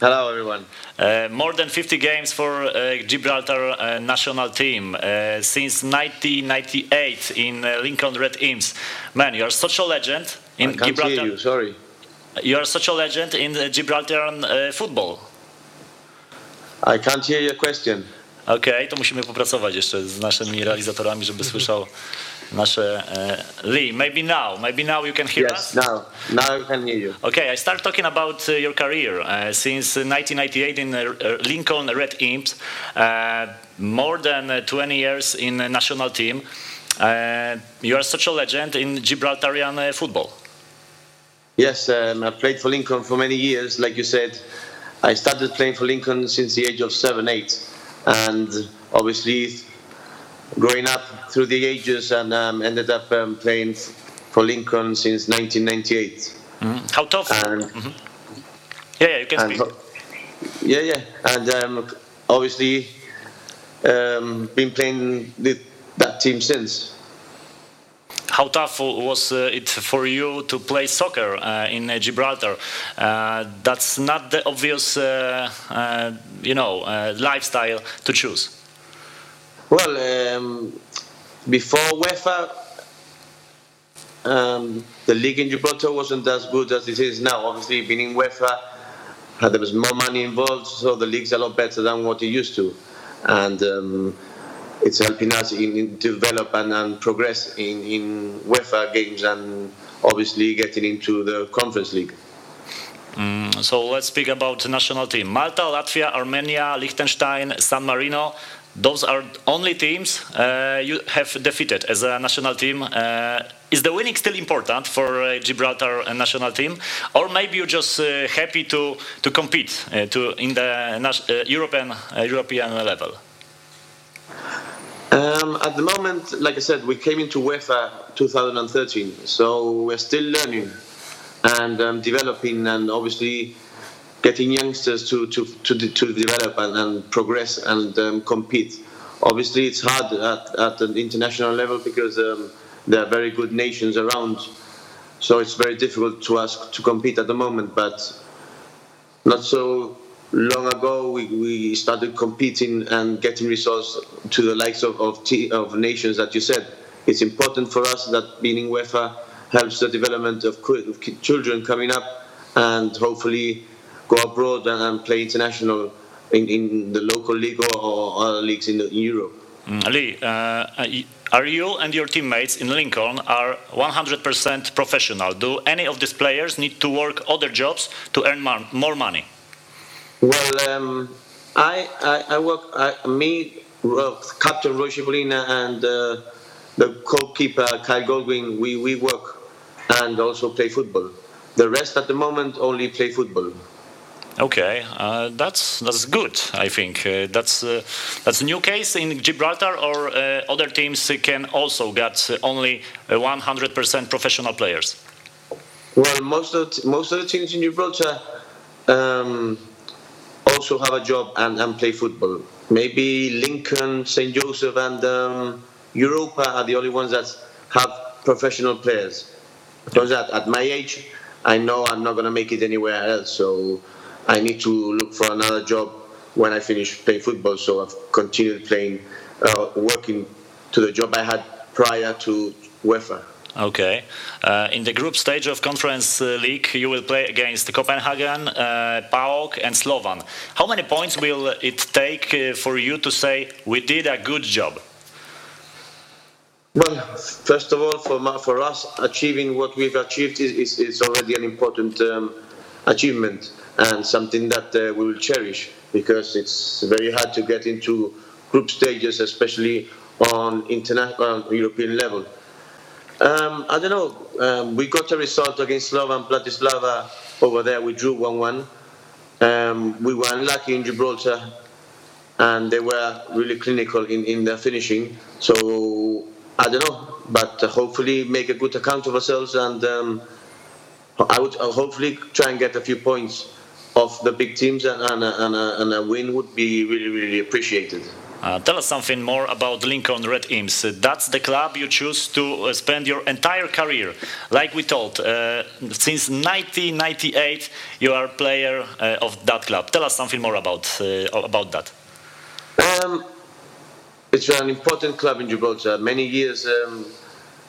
Hello, everyone. Uh, more than 50 games for uh, Gibraltar uh, national team uh, since 1998 in uh, Lincoln Red Imps. Man, you are such a legend in I can't Gibraltar. Hear you, sorry. You are such a legend in Gibraltar football. I can't hear your question. Okej, okay, to musimy popracować jeszcze z naszymi realizatorami, żeby słyszał nasze uh, Lee. Maybe now, maybe now you can hear yes, us. Yes, now, now I can hear you. Okay, I start talking about uh, your career uh, since 1998 in Lincoln Red Imps, more than 20 years in the national team. you are such a legend in Gibraltarian football. Yes, um, I played for Lincoln for many years. Like you said, I started playing for Lincoln since the age of seven, eight, and obviously growing up through the ages and um, ended up um, playing for Lincoln since 1998. Mm-hmm. How tough? And, mm-hmm. Yeah, yeah, you can speak. Yeah, yeah, and um, obviously um, been playing with that team since. How tough was uh, it for you to play soccer uh, in uh, Gibraltar? Uh, that's not the obvious, uh, uh, you know, lifestyle to choose. Well, um, before UEFA, um, the league in Gibraltar wasn't as good as it is now. Obviously, being in UEFA, uh, there was more money involved, so the league's a lot better than what it used to, and um, it's helping us in, in develop and, and progress in, in UEFA games and obviously getting into the Conference League. Mm, so let's speak about the national team. Malta, Latvia, Armenia, Liechtenstein, San Marino those are only teams uh, you have defeated as a national team. Uh, is the winning still important for uh, Gibraltar national team, or maybe you're just uh, happy to to compete uh, to in the European European level? Um, at the moment, like I said, we came into UEFA 2013, so we're still learning and um, developing, and obviously getting youngsters to to to, to develop and, and progress and um, compete. Obviously, it's hard at, at an international level because um, there are very good nations around, so it's very difficult to ask to compete at the moment. But not so long ago, we, we started competing and getting results to the likes of of, t- of nations that you said. It's important for us that being in UEFA helps the development of children coming up and hopefully go abroad and, play international in, in the local league or other leagues in, the, in Europe. Mm, Ali, uh, are you and your teammates in Lincoln are 100% professional? Do any of these players need to work other jobs to earn more money? Well, um, I, I, I, work, I, me, Captain Roy Cipollina and uh, the goalkeeper Kyle Goldwing, we, we work and also play football. The rest at the moment only play football. Okay, uh, that's that's good. I think uh, that's uh, that's a new case in Gibraltar, or uh, other teams can also get only 100% professional players. Well, most of the, most of the teams in Gibraltar um, also have a job and, and play football. Maybe Lincoln, St Joseph, and um, Europa are the only ones that have professional players. Because at, at my age, I know I'm not going to make it anywhere else. So I need to look for another job when I finish playing football. So I've continued playing, uh, working to the job I had prior to UEFA. Okay. Uh, in the group stage of Conference uh, League, you will play against Copenhagen, uh, PAOK, and Slovan. How many points will it take uh, for you to say we did a good job? Well, first of all, for, my, for us, achieving what we've achieved is, is, is already an important um, achievement and something that uh, we will cherish because it's very hard to get into group stages, especially on international European level. Um, I don't know. Um, we got a result against Slovan Bratislava over there. We drew 1-1. Um, we were unlucky in Gibraltar, and they were really clinical in, in their finishing. So I don't know, but hopefully make a good account of ourselves and um, I would I'll hopefully try and get a few points off the big teams and, and, a, and, a, and a win would be really really appreciated. Uh, tell us something more about Lincoln Red Imps. Uh, that's the club you choose to uh, spend your entire career. Like we told, uh, since 1998 you are a player uh, of that club. Tell us something more about uh, about that. Um, it's an important club in Gibraltar. Many years um,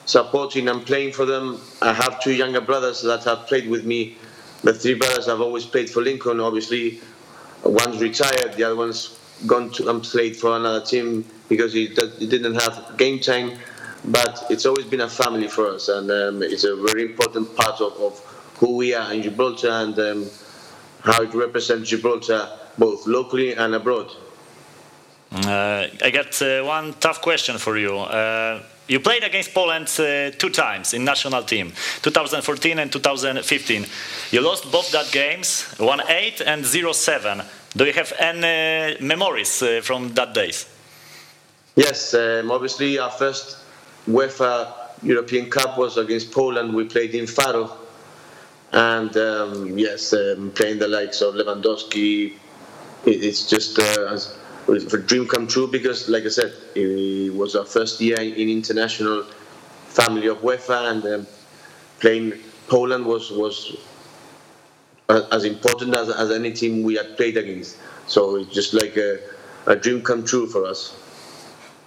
supporting and playing for them. I have two younger brothers that have played with me. The three brothers have always played for Lincoln. Obviously, one's retired, the other one's gone to and played for another team because he, he didn't have game time. But it's always been a family for us, and um, it's a very important part of, of who we are in Gibraltar and um, how it represents Gibraltar both locally and abroad. Uh, I got uh, one tough question for you. Uh, you played against Poland uh, two times in national team, 2014 and 2015. You lost both that games, 1-8 and 0-7. Do you have any memories uh, from that days? Yes, um, obviously our first UEFA European Cup was against Poland. We played in Faro, and um, yes, um, playing the likes of Lewandowski, it, it's just uh, a dream come true because, like I said, it was our first year in international family of UEFA, and um, playing Poland was was as important as, as any team we had played against. So it's just like a, a dream come true for us.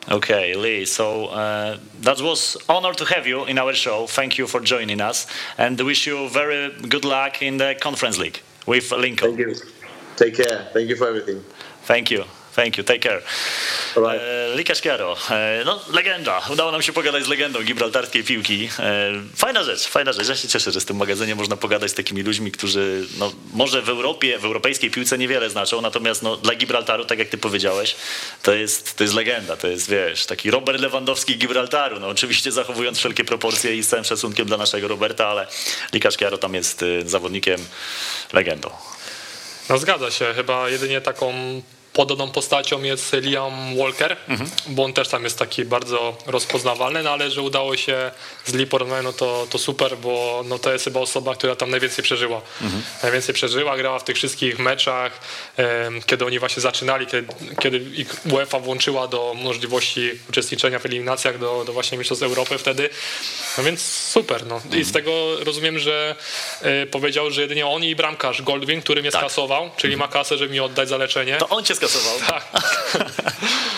Okay, Lee. So uh, that was honor to have you in our show. Thank you for joining us, and wish you very good luck in the Conference League with Lincoln. Thank you. Take care. Thank you for everything. Thank you. Thank you. Take care. Right. E, Lika Szkiaro, e, no legenda. Udało nam się pogadać z legendą gibraltarskiej piłki. E, fajna rzecz, fajna rzecz. Ja się cieszę, że z tym magazynie można pogadać z takimi ludźmi, którzy no, może w Europie, w europejskiej piłce niewiele znaczą, natomiast no, dla Gibraltaru, tak jak ty powiedziałeś, to jest, to jest legenda. To jest, wiesz, taki Robert Lewandowski Gibraltaru. No, oczywiście zachowując wszelkie proporcje i z całym szacunkiem dla naszego Roberta, ale Lika Szkiaro tam jest y, zawodnikiem, legendą. No zgadza się, chyba jedynie taką podobną postacią jest Liam Walker, mhm. bo on też tam jest taki bardzo rozpoznawalny, no ale że udało się z Lee porównać, no to, to super, bo no to jest chyba osoba, która tam najwięcej przeżyła. Mhm. Najwięcej przeżyła, grała w tych wszystkich meczach, kiedy oni właśnie zaczynali, kiedy, kiedy UEFA włączyła do możliwości uczestniczenia w eliminacjach do, do właśnie Mistrzostw Europy wtedy, no więc super. No. Mhm. I z tego rozumiem, że y, powiedział, że jedynie on i bramkarz Goldwyn, który mnie tak. skasował, czyli mhm. ma kasę, żeby mi oddać za leczenie. To on cię skasował. Tak. e,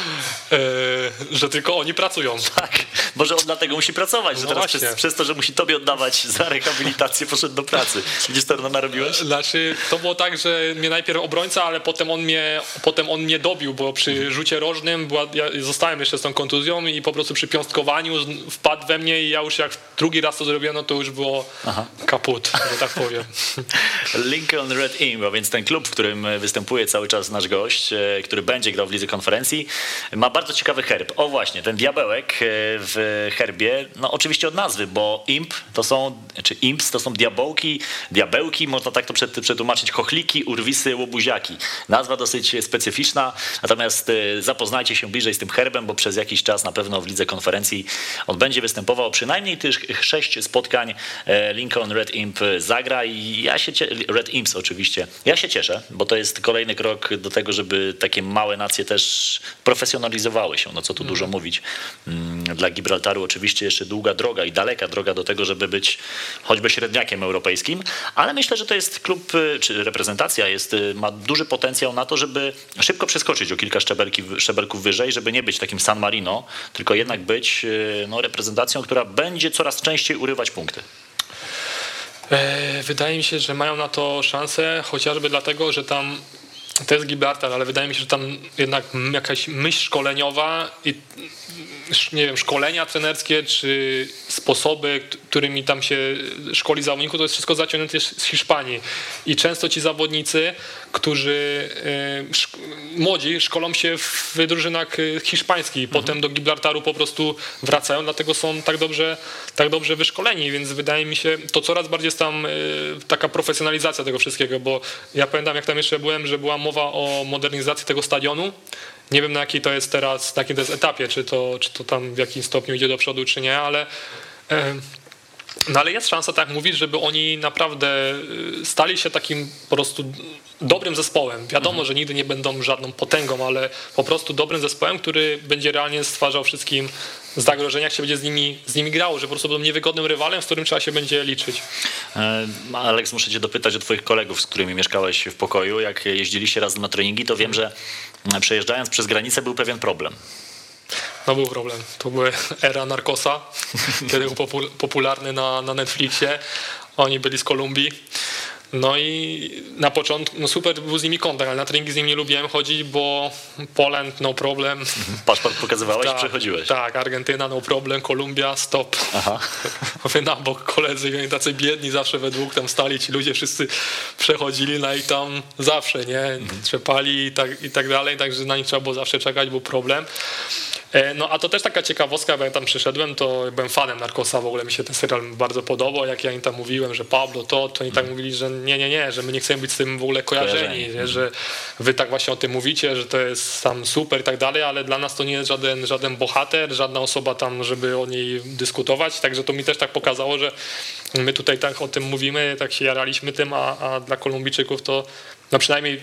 że tylko oni pracują. Tak, może on dlatego musi pracować, że no teraz przez, przez, to, że musi tobie oddawać za rehabilitację, poszedł do pracy. Widzisz, to narobiłeś? Znaczy, to było tak, że mnie najpierw obrońca, ale potem on mnie, potem on mnie dobił, bo przy rzucie rożnym była, ja zostałem jeszcze z tą kontuzją i po prostu przy piąstkowaniu wpadł we mnie i ja już jak drugi raz to zrobiłem, no to już było Aha. kaput, że tak powiem. Lincoln Red Imp, a więc ten klub, w którym występuje cały czas nasz gość, e, który będzie grał w lidze konferencji, ma bardzo ciekawy herb. O właśnie, ten diabełek e, w herbie, no oczywiście od nazwy, bo imp to są, czy imps to są diabełki, diabełki, można tak to przetłumaczyć, chochliki, urwisy, łobuziaki. Nazwa dosyć specyficzna, natomiast e, zapoznajcie się bliżej z tym herbem, bo przez jakiś czas na pewno w lidze konferencji on będzie występował przynajmniej tych sześć spotkań Lincoln Red Imp zagra i ja się Red Imps oczywiście, ja się cieszę, bo to jest kolejny krok do tego, żeby takie małe nacje też profesjonalizowały się, no co tu dużo mhm. mówić. Mm, dla Gibraltaru oczywiście jeszcze długa droga i daleka droga do tego, żeby być choćby średniakiem europejskim, ale myślę, że to jest klub, y, czy reprezentacja jest, y, ma duży potencjał na to, żeby szybko przeskoczyć o kilka szczebelki, szczebelków wyżej, żeby nie być takim San Marino, tylko jednak być y, no, reprezentacją, która będzie coraz częściej urywać punkty. E, wydaje mi się, że mają na to szansę, chociażby dlatego, że tam to jest Gibraltar, ale wydaje mi się, że tam jednak jakaś myśl szkoleniowa i nie wiem, szkolenia trenerskie, czy sposoby, którymi tam się szkoli zawodników, to jest wszystko zaciągnięte z Hiszpanii. I często ci zawodnicy, którzy y, młodzi szkolą się w drużynach y, hiszpańskich, mhm. potem do Gibraltaru po prostu wracają, dlatego są tak dobrze, tak dobrze wyszkoleni, więc wydaje mi się, to coraz bardziej jest tam y, taka profesjonalizacja tego wszystkiego, bo ja pamiętam jak tam jeszcze byłem, że była mowa o modernizacji tego stadionu. Nie wiem na jakiej to jest teraz, na jakim to jest etapie, czy to, czy to tam w jakim stopniu idzie do przodu, czy nie, ale no ale jest szansa, tak mówisz, żeby oni naprawdę y, stali się takim po prostu dobrym zespołem. Wiadomo, mhm. że nigdy nie będą żadną potęgą, ale po prostu dobrym zespołem, który będzie realnie stwarzał wszystkim zagrożenia, jak się będzie z nimi, z nimi grało, że po prostu będą niewygodnym rywalem, z którym trzeba się będzie liczyć. E, Aleks, muszę cię dopytać o twoich kolegów, z którymi mieszkałeś w pokoju. Jak jeździliście razem na treningi, to wiem, że przejeżdżając przez granicę był pewien problem. No był problem. To była era narkosa, kiedy był popularny na, na Netflixie. Oni byli z Kolumbii. No i na początku, no super był z nimi kontakt, ale na treningi z nimi nie lubiłem chodzić, bo Poland no problem. Mhm. Paszport pokazywałeś, tak, przechodziłeś. Tak, Argentyna no problem, Kolumbia stop. Aha. Mówię na bok koledzy, oni tacy biedni zawsze we dwóch tam stali, ci ludzie wszyscy przechodzili, no i tam zawsze, nie, mhm. trzepali i tak, i tak dalej, także na nich trzeba było zawsze czekać, był problem. E, no a to też taka ciekawostka, bo jak tam przyszedłem, to byłem fanem Narkosa, w ogóle mi się ten serial bardzo podobał, jak ja im tam mówiłem, że Pablo to, to oni tak mówili, że nie, nie, nie, że my nie chcemy być z tym w ogóle kojarzeni, nie, że wy tak właśnie o tym mówicie, że to jest tam super i tak dalej, ale dla nas to nie jest żaden, żaden bohater, żadna osoba tam, żeby o niej dyskutować, także to mi też tak pokazało, że my tutaj tak o tym mówimy, tak się jaraliśmy tym, a, a dla Kolumbijczyków to no przynajmniej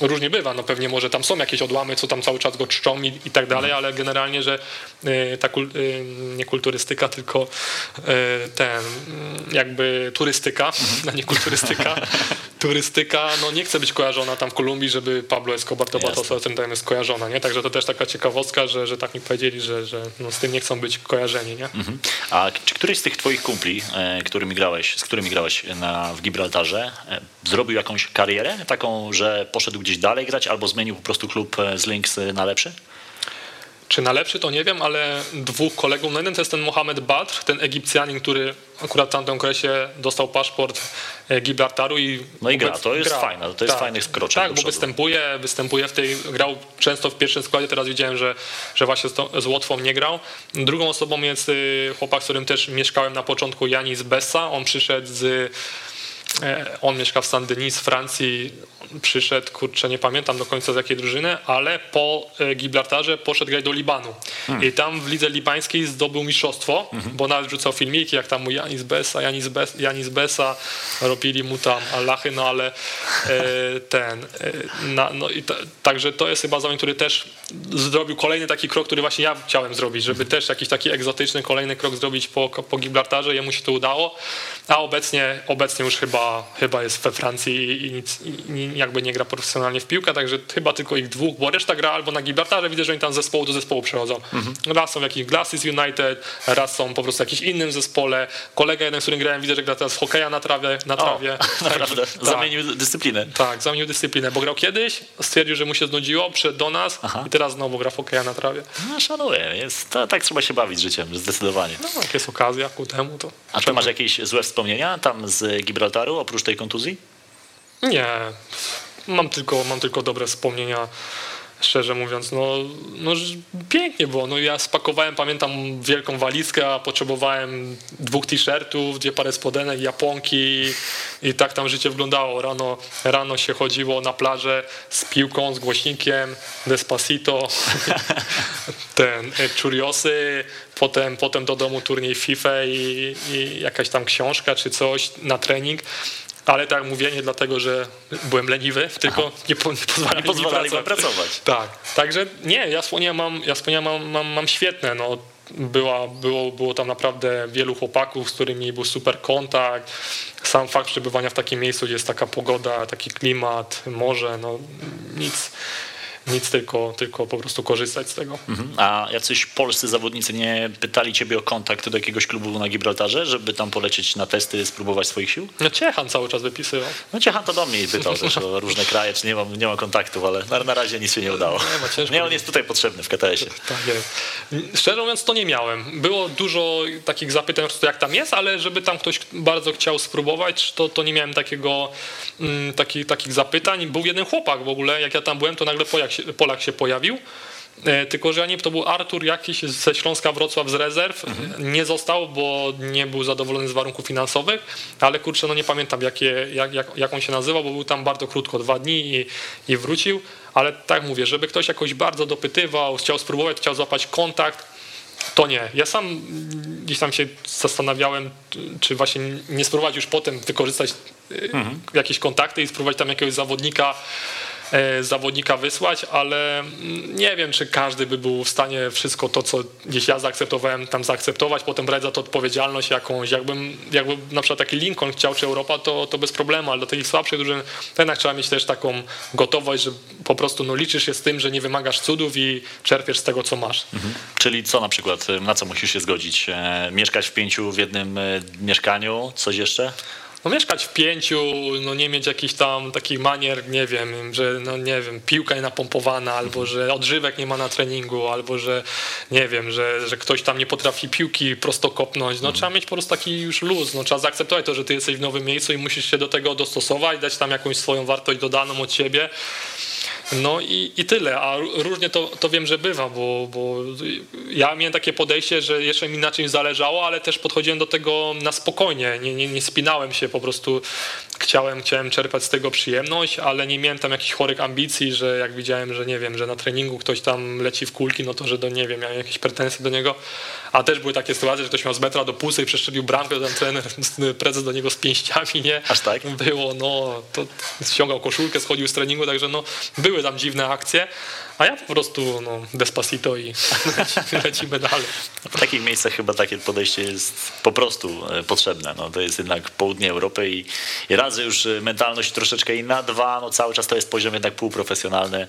różnie bywa, no pewnie może tam są jakieś odłamy, co tam cały czas go czczą i, i tak dalej, ale generalnie, że y, ta kul, y, nie kulturystyka, tylko y, ten jakby turystyka, a nie kulturystyka, turystyka, no nie chce być kojarzona tam w Kolumbii, żeby Pablo Escobar to była to osoba, tym jest kojarzona, nie? Także to też taka ciekawostka, że, że tak mi powiedzieli, że, że no z tym nie chcą być kojarzeni, nie? Mhm. A czy któryś z tych twoich kumpli, e, którymi grałeś, z którymi grałeś na, w Gibraltarze, e, zrobił jakąś karierę taką, że poszedł gdzieś dalej grać albo zmienił po prostu klub e, z Lynx na lepszy? Czy na lepszy to nie wiem, ale dwóch kolegów, no jeden to jest ten Mohamed Badr, ten Egipcjanin, który akurat w tamtym okresie dostał paszport e, Gibraltaru i... No i gra, to jest gra. fajne, to jest tak, fajny skroczek Tak, bo występuje, występuje w tej, grał często w pierwszym składzie, teraz widziałem, że, że właśnie z, z Łotwą nie grał. Drugą osobą jest y, chłopak, z którym też mieszkałem na początku, Janis Bessa, on przyszedł z E, on mieszka w Saint-Denis, Francji, przyszedł, kurczę, nie pamiętam do końca z jakiej drużyny, ale po e, Gibraltarze poszedł grać do Libanu. Hmm. I tam w lidze libańskiej zdobył mistrzostwo, hmm. bo nawet rzucał filmiki, jak tam mu Janis Besa, Janis, Bes, Janis Besa, robili mu tam Allachy, no ale e, ten, e, na, no i ta, także to jest chyba zawodnik, który też zrobił kolejny taki krok, który właśnie ja chciałem zrobić, żeby też jakiś taki egzotyczny kolejny krok zrobić po, po Gibraltarze, jemu się to udało, a obecnie, obecnie już chyba, chyba jest we Francji i, nic, i jakby nie gra profesjonalnie w piłkę, także chyba tylko ich dwóch, bo reszta gra albo na Gibraltarze, widzę, że oni tam z zespołu do zespołu przechodzą. Mhm. Raz są w jakichś Glasses United, raz są po prostu w jakimś innym zespole. Kolega jeden, z którym grałem, widzę, że gra teraz w hokeja na trawie. Na trawie. O, naprawdę, tak, zamienił dyscyplinę. Tak, zamienił dyscyplinę, bo grał kiedyś, stwierdził, że mu się znudziło, przed do nas Aha. i teraz znowu gra w hokeja na trawie. No szanuję, jest, to, tak trzeba się bawić życiem, zdecydowanie. No, jak jest okazja ku temu, to... A ty masz jakieś złe wspomnienia tam z Gibraltaru, oprócz tej kontuzji? Nie, mam tylko, mam tylko dobre wspomnienia szczerze mówiąc, no, no pięknie było. No ja spakowałem, pamiętam, wielką walizkę, a potrzebowałem dwóch t-shirtów, dwie pary spodenek, japonki i, i tak tam życie wyglądało. Rano, rano się chodziło na plażę z piłką, z głośnikiem, Despacito, ten e, Churiosy, potem, potem do domu turniej FIFA i, i jakaś tam książka czy coś na trening. Ale tak mówię, nie dlatego, że byłem leniwy, tylko nie, po, nie pozwalali, nie pozwalali mi pracować. pracować. Tak, także nie, ja wspomnienia mam, ja wspomnienia mam, mam, mam świetne. No, była, było, było tam naprawdę wielu chłopaków, z którymi był super kontakt. Sam fakt przebywania w takim miejscu, gdzie jest taka pogoda, taki klimat, morze, no nic, nic, tylko, tylko po prostu korzystać z tego. Mhm. A jacyś polscy zawodnicy nie pytali ciebie o kontakt do jakiegoś klubu na Gibraltarze, żeby tam polecieć na testy, spróbować swoich sił? No Ciechan cały czas wypisywał. No Ciechan to do mnie pytał też o różne kraje, czy nie mam, nie mam kontaktów, ale na, na razie nic się nie udało. Nie, ma nie on jest tutaj potrzebny w KTS-ie. Tak jest. Szczerze mówiąc to nie miałem. Było dużo takich zapytań, jak tam jest, ale żeby tam ktoś bardzo chciał spróbować, to, to nie miałem takiego, mm, taki, takich zapytań. Był jeden chłopak w ogóle, jak ja tam byłem, to nagle pojak się, Polak się pojawił E, tylko, że ja nie to był Artur jakiś ze Śląska Wrocław z rezerw. Mhm. Nie został, bo nie był zadowolony z warunków finansowych, ale kurczę, no nie pamiętam jakie, jak, jak, jak on się nazywał, bo był tam bardzo krótko, dwa dni i, i wrócił. Ale tak mówię, żeby ktoś jakoś bardzo dopytywał, chciał spróbować, chciał złapać kontakt, to nie. Ja sam gdzieś tam się zastanawiałem, czy właśnie nie spróbować już potem wykorzystać mhm. jakieś kontakty i spróbować tam jakiegoś zawodnika zawodnika wysłać, ale mm, nie wiem, czy każdy by był w stanie wszystko to, co gdzieś ja zaakceptowałem, tam zaakceptować, potem brać za to odpowiedzialność jakąś. Jakbym, jakby na przykład taki Lincoln chciał, czy Europa, to, to bez problemu, ale do takich słabszych drużyn jednak trzeba mieć też taką gotowość, że po prostu no, liczysz się z tym, że nie wymagasz cudów i czerpiesz z tego, co masz. Mhm. Czyli co na przykład, na co musisz się zgodzić? E, mieszkać w pięciu w jednym e, mieszkaniu, coś jeszcze? No mieszkać w pięciu, no nie mieć jakichś tam takich manier, nie wiem, że no nie wiem, piłka nie napompowana, albo że odżywek nie ma na treningu, albo że nie wiem, że, że ktoś tam nie potrafi piłki prosto kopnąć. No trzeba mieć po prostu taki już luz, no trzeba zaakceptować to, że ty jesteś w nowym miejscu i musisz się do tego dostosować, dać tam jakąś swoją wartość dodaną od siebie. No i, i tyle, a różnie to, to wiem, że bywa, bo, bo ja miałem takie podejście, że jeszcze mi na czymś zależało, ale też podchodziłem do tego na spokojnie, nie, nie, nie spinałem się, po prostu chciałem, chciałem czerpać z tego przyjemność, ale nie miałem tam jakichś chorych ambicji, że jak widziałem, że nie wiem, że na treningu ktoś tam leci w kulki, no to, że do nie wiem, miałem jakieś pretensje do niego, a też były takie sytuacje, że ktoś miał z metra do pusy i przestrzelił bramkę, to ten trener, prezes do niego z pięściami, nie? Aż tak? Było, no, to ściągał koszulkę, schodził z treningu, także no, były tam dziwne akcje, a ja po prostu no, despacito i lecimy dalej. W takich miejscach chyba takie podejście jest po prostu e, potrzebne. No, to jest jednak południe Europy i, i raz, już mentalność troszeczkę inna, dwa, no cały czas to jest poziom jednak półprofesjonalny.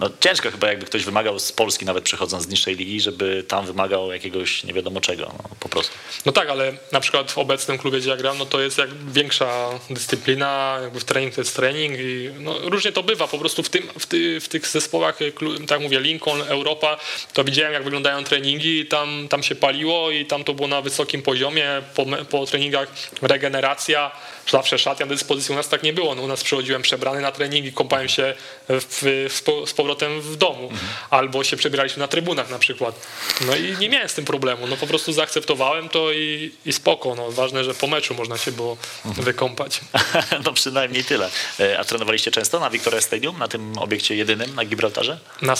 No, ciężko chyba jakby ktoś wymagał z Polski, nawet przechodząc z niższej ligi, żeby tam wymagał jakiegoś nie wiadomo czego, no, po prostu. No tak, ale na przykład w obecnym klubie, gdzie ja gram, no to jest jak większa dyscyplina, jakby w trening to jest trening i no, różnie to bywa, po prostu w, tym, w, ty, w tych zespołach tak mówię, Lincoln, Europa, to widziałem jak wyglądają treningi i tam, tam się paliło i tam to było na wysokim poziomie, po, po treningach regeneracja, zawsze szatnia do dyspozycji. U nas tak nie było. No, u nas przychodziłem przebrany na trening i kąpałem się w, w, z powrotem w domu. Mhm. Albo się przebieraliśmy na trybunach na przykład. No i nie miałem z tym problemu. No po prostu zaakceptowałem to i, i spoko. No, ważne, że po meczu można się było mhm. wykąpać. no przynajmniej tyle. E, a trenowaliście często na Victoria Stadium, na tym obiekcie jedynym na Gibraltarze? Na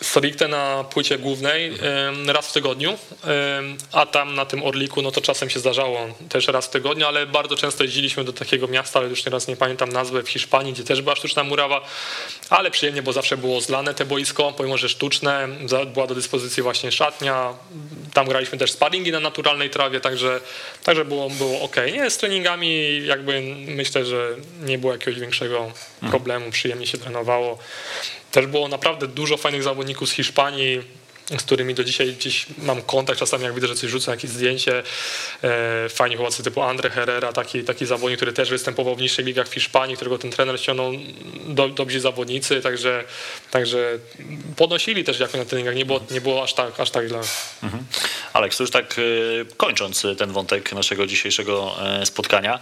stricte na płycie głównej raz w tygodniu, a tam na tym Orliku, no to czasem się zdarzało też raz w tygodniu, ale bardzo często jeździliśmy do takiego miasta, ale już teraz nie pamiętam nazwy, w Hiszpanii, gdzie też była sztuczna murawa, ale przyjemnie, bo zawsze było zlane te boisko, pomimo, że sztuczne, była do dyspozycji właśnie szatnia, tam graliśmy też sparingi na naturalnej trawie, także, także było, było ok. Nie, z treningami jakby myślę, że nie było jakiegoś większego problemu, przyjemnie się trenowało. Też było naprawdę dużo fajnych zawodników z Hiszpanii, z którymi do dzisiaj gdzieś mam kontakt, czasami jak widzę, że coś rzucę, jakieś zdjęcie, e, fajni chłopacy typu Andre Herrera, taki, taki zawodnik, który też występował w niższych ligach w Hiszpanii, którego ten trener ściągnął do, dobrzy zawodnicy, także, także podnosili też jakoś na treningach, nie było, nie było aż tak, aż tak. Mhm. Aleks, już tak e, kończąc ten wątek naszego dzisiejszego e, spotkania,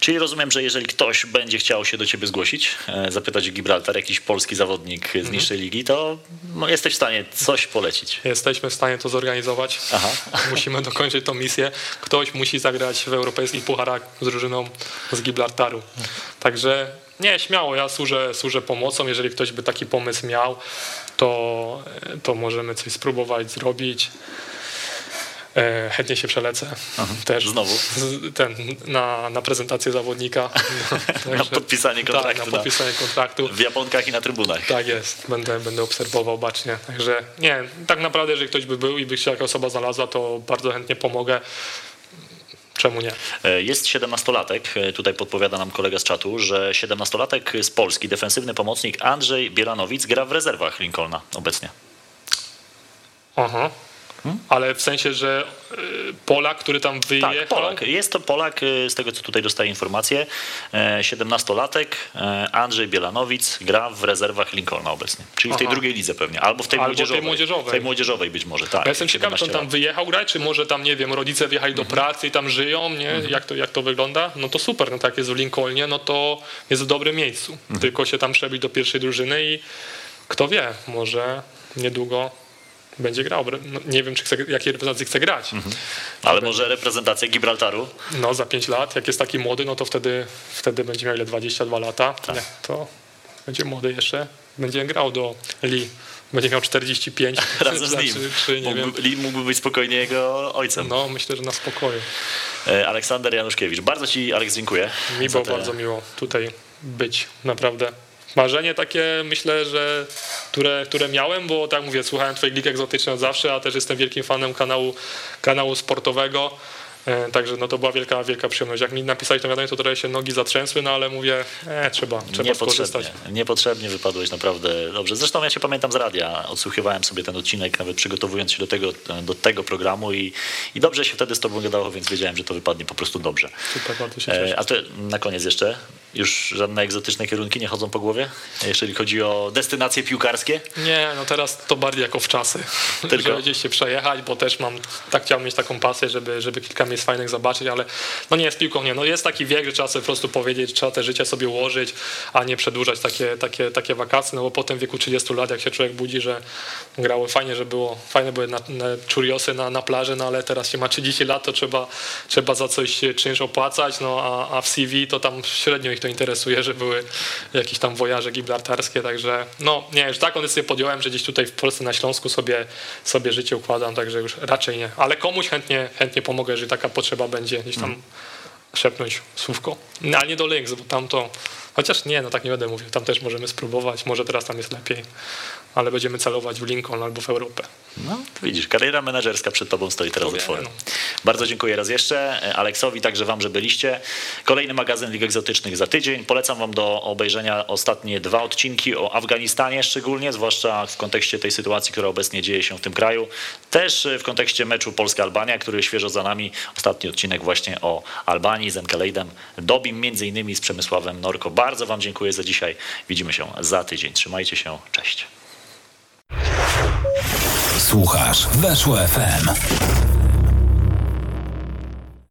czyli rozumiem, że jeżeli ktoś będzie chciał się do ciebie zgłosić, zapytać o Gibraltar, jakiś polski zawodnik z mhm. niższej ligi, to no, jesteś w stanie coś polecić Jesteśmy w stanie to zorganizować. Aha. Musimy dokończyć tą misję. Ktoś musi zagrać w europejskich pucharach z drużyną z Gibraltaru. Także nie, śmiało, ja służę, służę pomocą. Jeżeli ktoś by taki pomysł miał, to, to możemy coś spróbować zrobić. E, chętnie się przelecę. Aha, też znowu ten, na, na prezentację zawodnika. na podpisanie kontraktu. Tak, na podpisanie kontraktu. W Japonkach i na trybunach. Tak jest, będę, będę obserwował bacznie. Także nie, tak naprawdę, jeżeli ktoś by był i by się jaka osoba znalazła, to bardzo chętnie pomogę. Czemu nie? E, jest 17-latek, e, tutaj podpowiada nam kolega z czatu, że 17-latek z Polski, defensywny pomocnik Andrzej Bielanowic gra w rezerwach Lincolna obecnie. Aha. Hmm? Ale w sensie, że y, Polak, który tam wyjechał? Tak, Polak. Jest to Polak, y, z tego co tutaj dostaję informację, 17-latek, e, Andrzej Bielanowic gra w rezerwach Lincolna obecnie, czyli w tej drugiej lidze pewnie, albo w tej, albo młodzieżowej, tej młodzieżowej. W tej młodzieżowej być może, tak. Ja jestem ciekaw, czy on tam wyjechał grać, czy może tam, nie wiem, rodzice wjechali do mhm. pracy i tam żyją, nie? Mhm. Jak, to, jak to wygląda? No to super, no tak jest w Lincolnie, no to jest w dobrym miejscu. Mhm. Tylko się tam przebić do pierwszej drużyny i kto wie, może niedługo będzie grał. No, nie wiem, czy chce, jakiej reprezentacji chce grać. Mhm. Ale może reprezentacja Gibraltaru? No za 5 lat, jak jest taki młody, no to wtedy, wtedy będzie miał ile 22 lata. Tak. Nie, to będzie młody jeszcze. Będzie grał do Lee. Będzie miał 45. Razem z nim. Czy, czy, mógłby, Lee mógłby być spokojnie jego ojcem. No, myślę, że na spokoju. E, Aleksander Januszkiewicz. Bardzo Ci, Aleks, dziękuję. Mi było te... bardzo miło tutaj być, naprawdę. Marzenie takie, myślę, że które, które miałem, bo tak mówię, słuchałem Twoich lig egzotycznych od zawsze, a też jestem wielkim fanem kanału, kanału sportowego. E, także no to była wielka, wielka przyjemność. Jak mi napisali to wiadomo, to trochę się nogi zatrzęsły, no ale mówię, e, trzeba, trzeba skorzystać. Niepotrzebnie wypadłeś naprawdę dobrze. Zresztą ja się pamiętam z radia, odsłuchiwałem sobie ten odcinek, nawet przygotowując się do tego, do tego programu i, i dobrze się wtedy z tobą gadało, więc wiedziałem, że to wypadnie po prostu dobrze. Super, bardzo się cieszę. A to na koniec jeszcze, już żadne egzotyczne kierunki nie chodzą po głowie, jeżeli chodzi o destynacje piłkarskie? Nie, no teraz to bardziej jako w czasy, Tylko? żeby gdzieś się przejechać, bo też mam, tak chciałbym mieć taką pasję, żeby, żeby kilka miejsc fajnych zobaczyć, ale no nie jest piłką, nie. No jest taki wiek, że trzeba sobie po prostu powiedzieć, trzeba te życie sobie ułożyć, a nie przedłużać takie, takie, takie wakacje, no bo po tym wieku 30 lat, jak się człowiek budzi, że grało fajnie, że było, fajne były na, na czuriosy na, na plaży, no ale teraz się ma 30 lat, to trzeba, trzeba za coś czynsz opłacać, no a, a w CV to tam średnio ich to interesuje, że były jakieś tam wojaże gibraltarskie, także no nie, już taką decyzję podjąłem, że gdzieś tutaj w Polsce na Śląsku sobie, sobie życie układam, także już raczej nie, ale komuś chętnie, chętnie pomogę, jeżeli taka potrzeba będzie gdzieś tam mm. szepnąć słówko. No, ale nie do Lynx, bo tam to, chociaż nie, no tak nie będę mówił, tam też możemy spróbować, może teraz tam jest lepiej ale będziemy celować w Lincoln albo w Europę. No, widzisz, kariera menedżerska przed tobą stoi teraz otworem. No. Bardzo dziękuję raz jeszcze. Aleksowi, także wam, że byliście. Kolejny magazyn Lig Egzotycznych za tydzień. Polecam wam do obejrzenia ostatnie dwa odcinki o Afganistanie szczególnie, zwłaszcza w kontekście tej sytuacji, która obecnie dzieje się w tym kraju. Też w kontekście meczu Polska-Albania, który świeżo za nami. Ostatni odcinek właśnie o Albanii z Enkelejdem Dobim, między innymi z Przemysławem Norko. Bardzo wam dziękuję za dzisiaj. Widzimy się za tydzień. Trzymajcie się. Cześć. Słuchasz Weszło FM.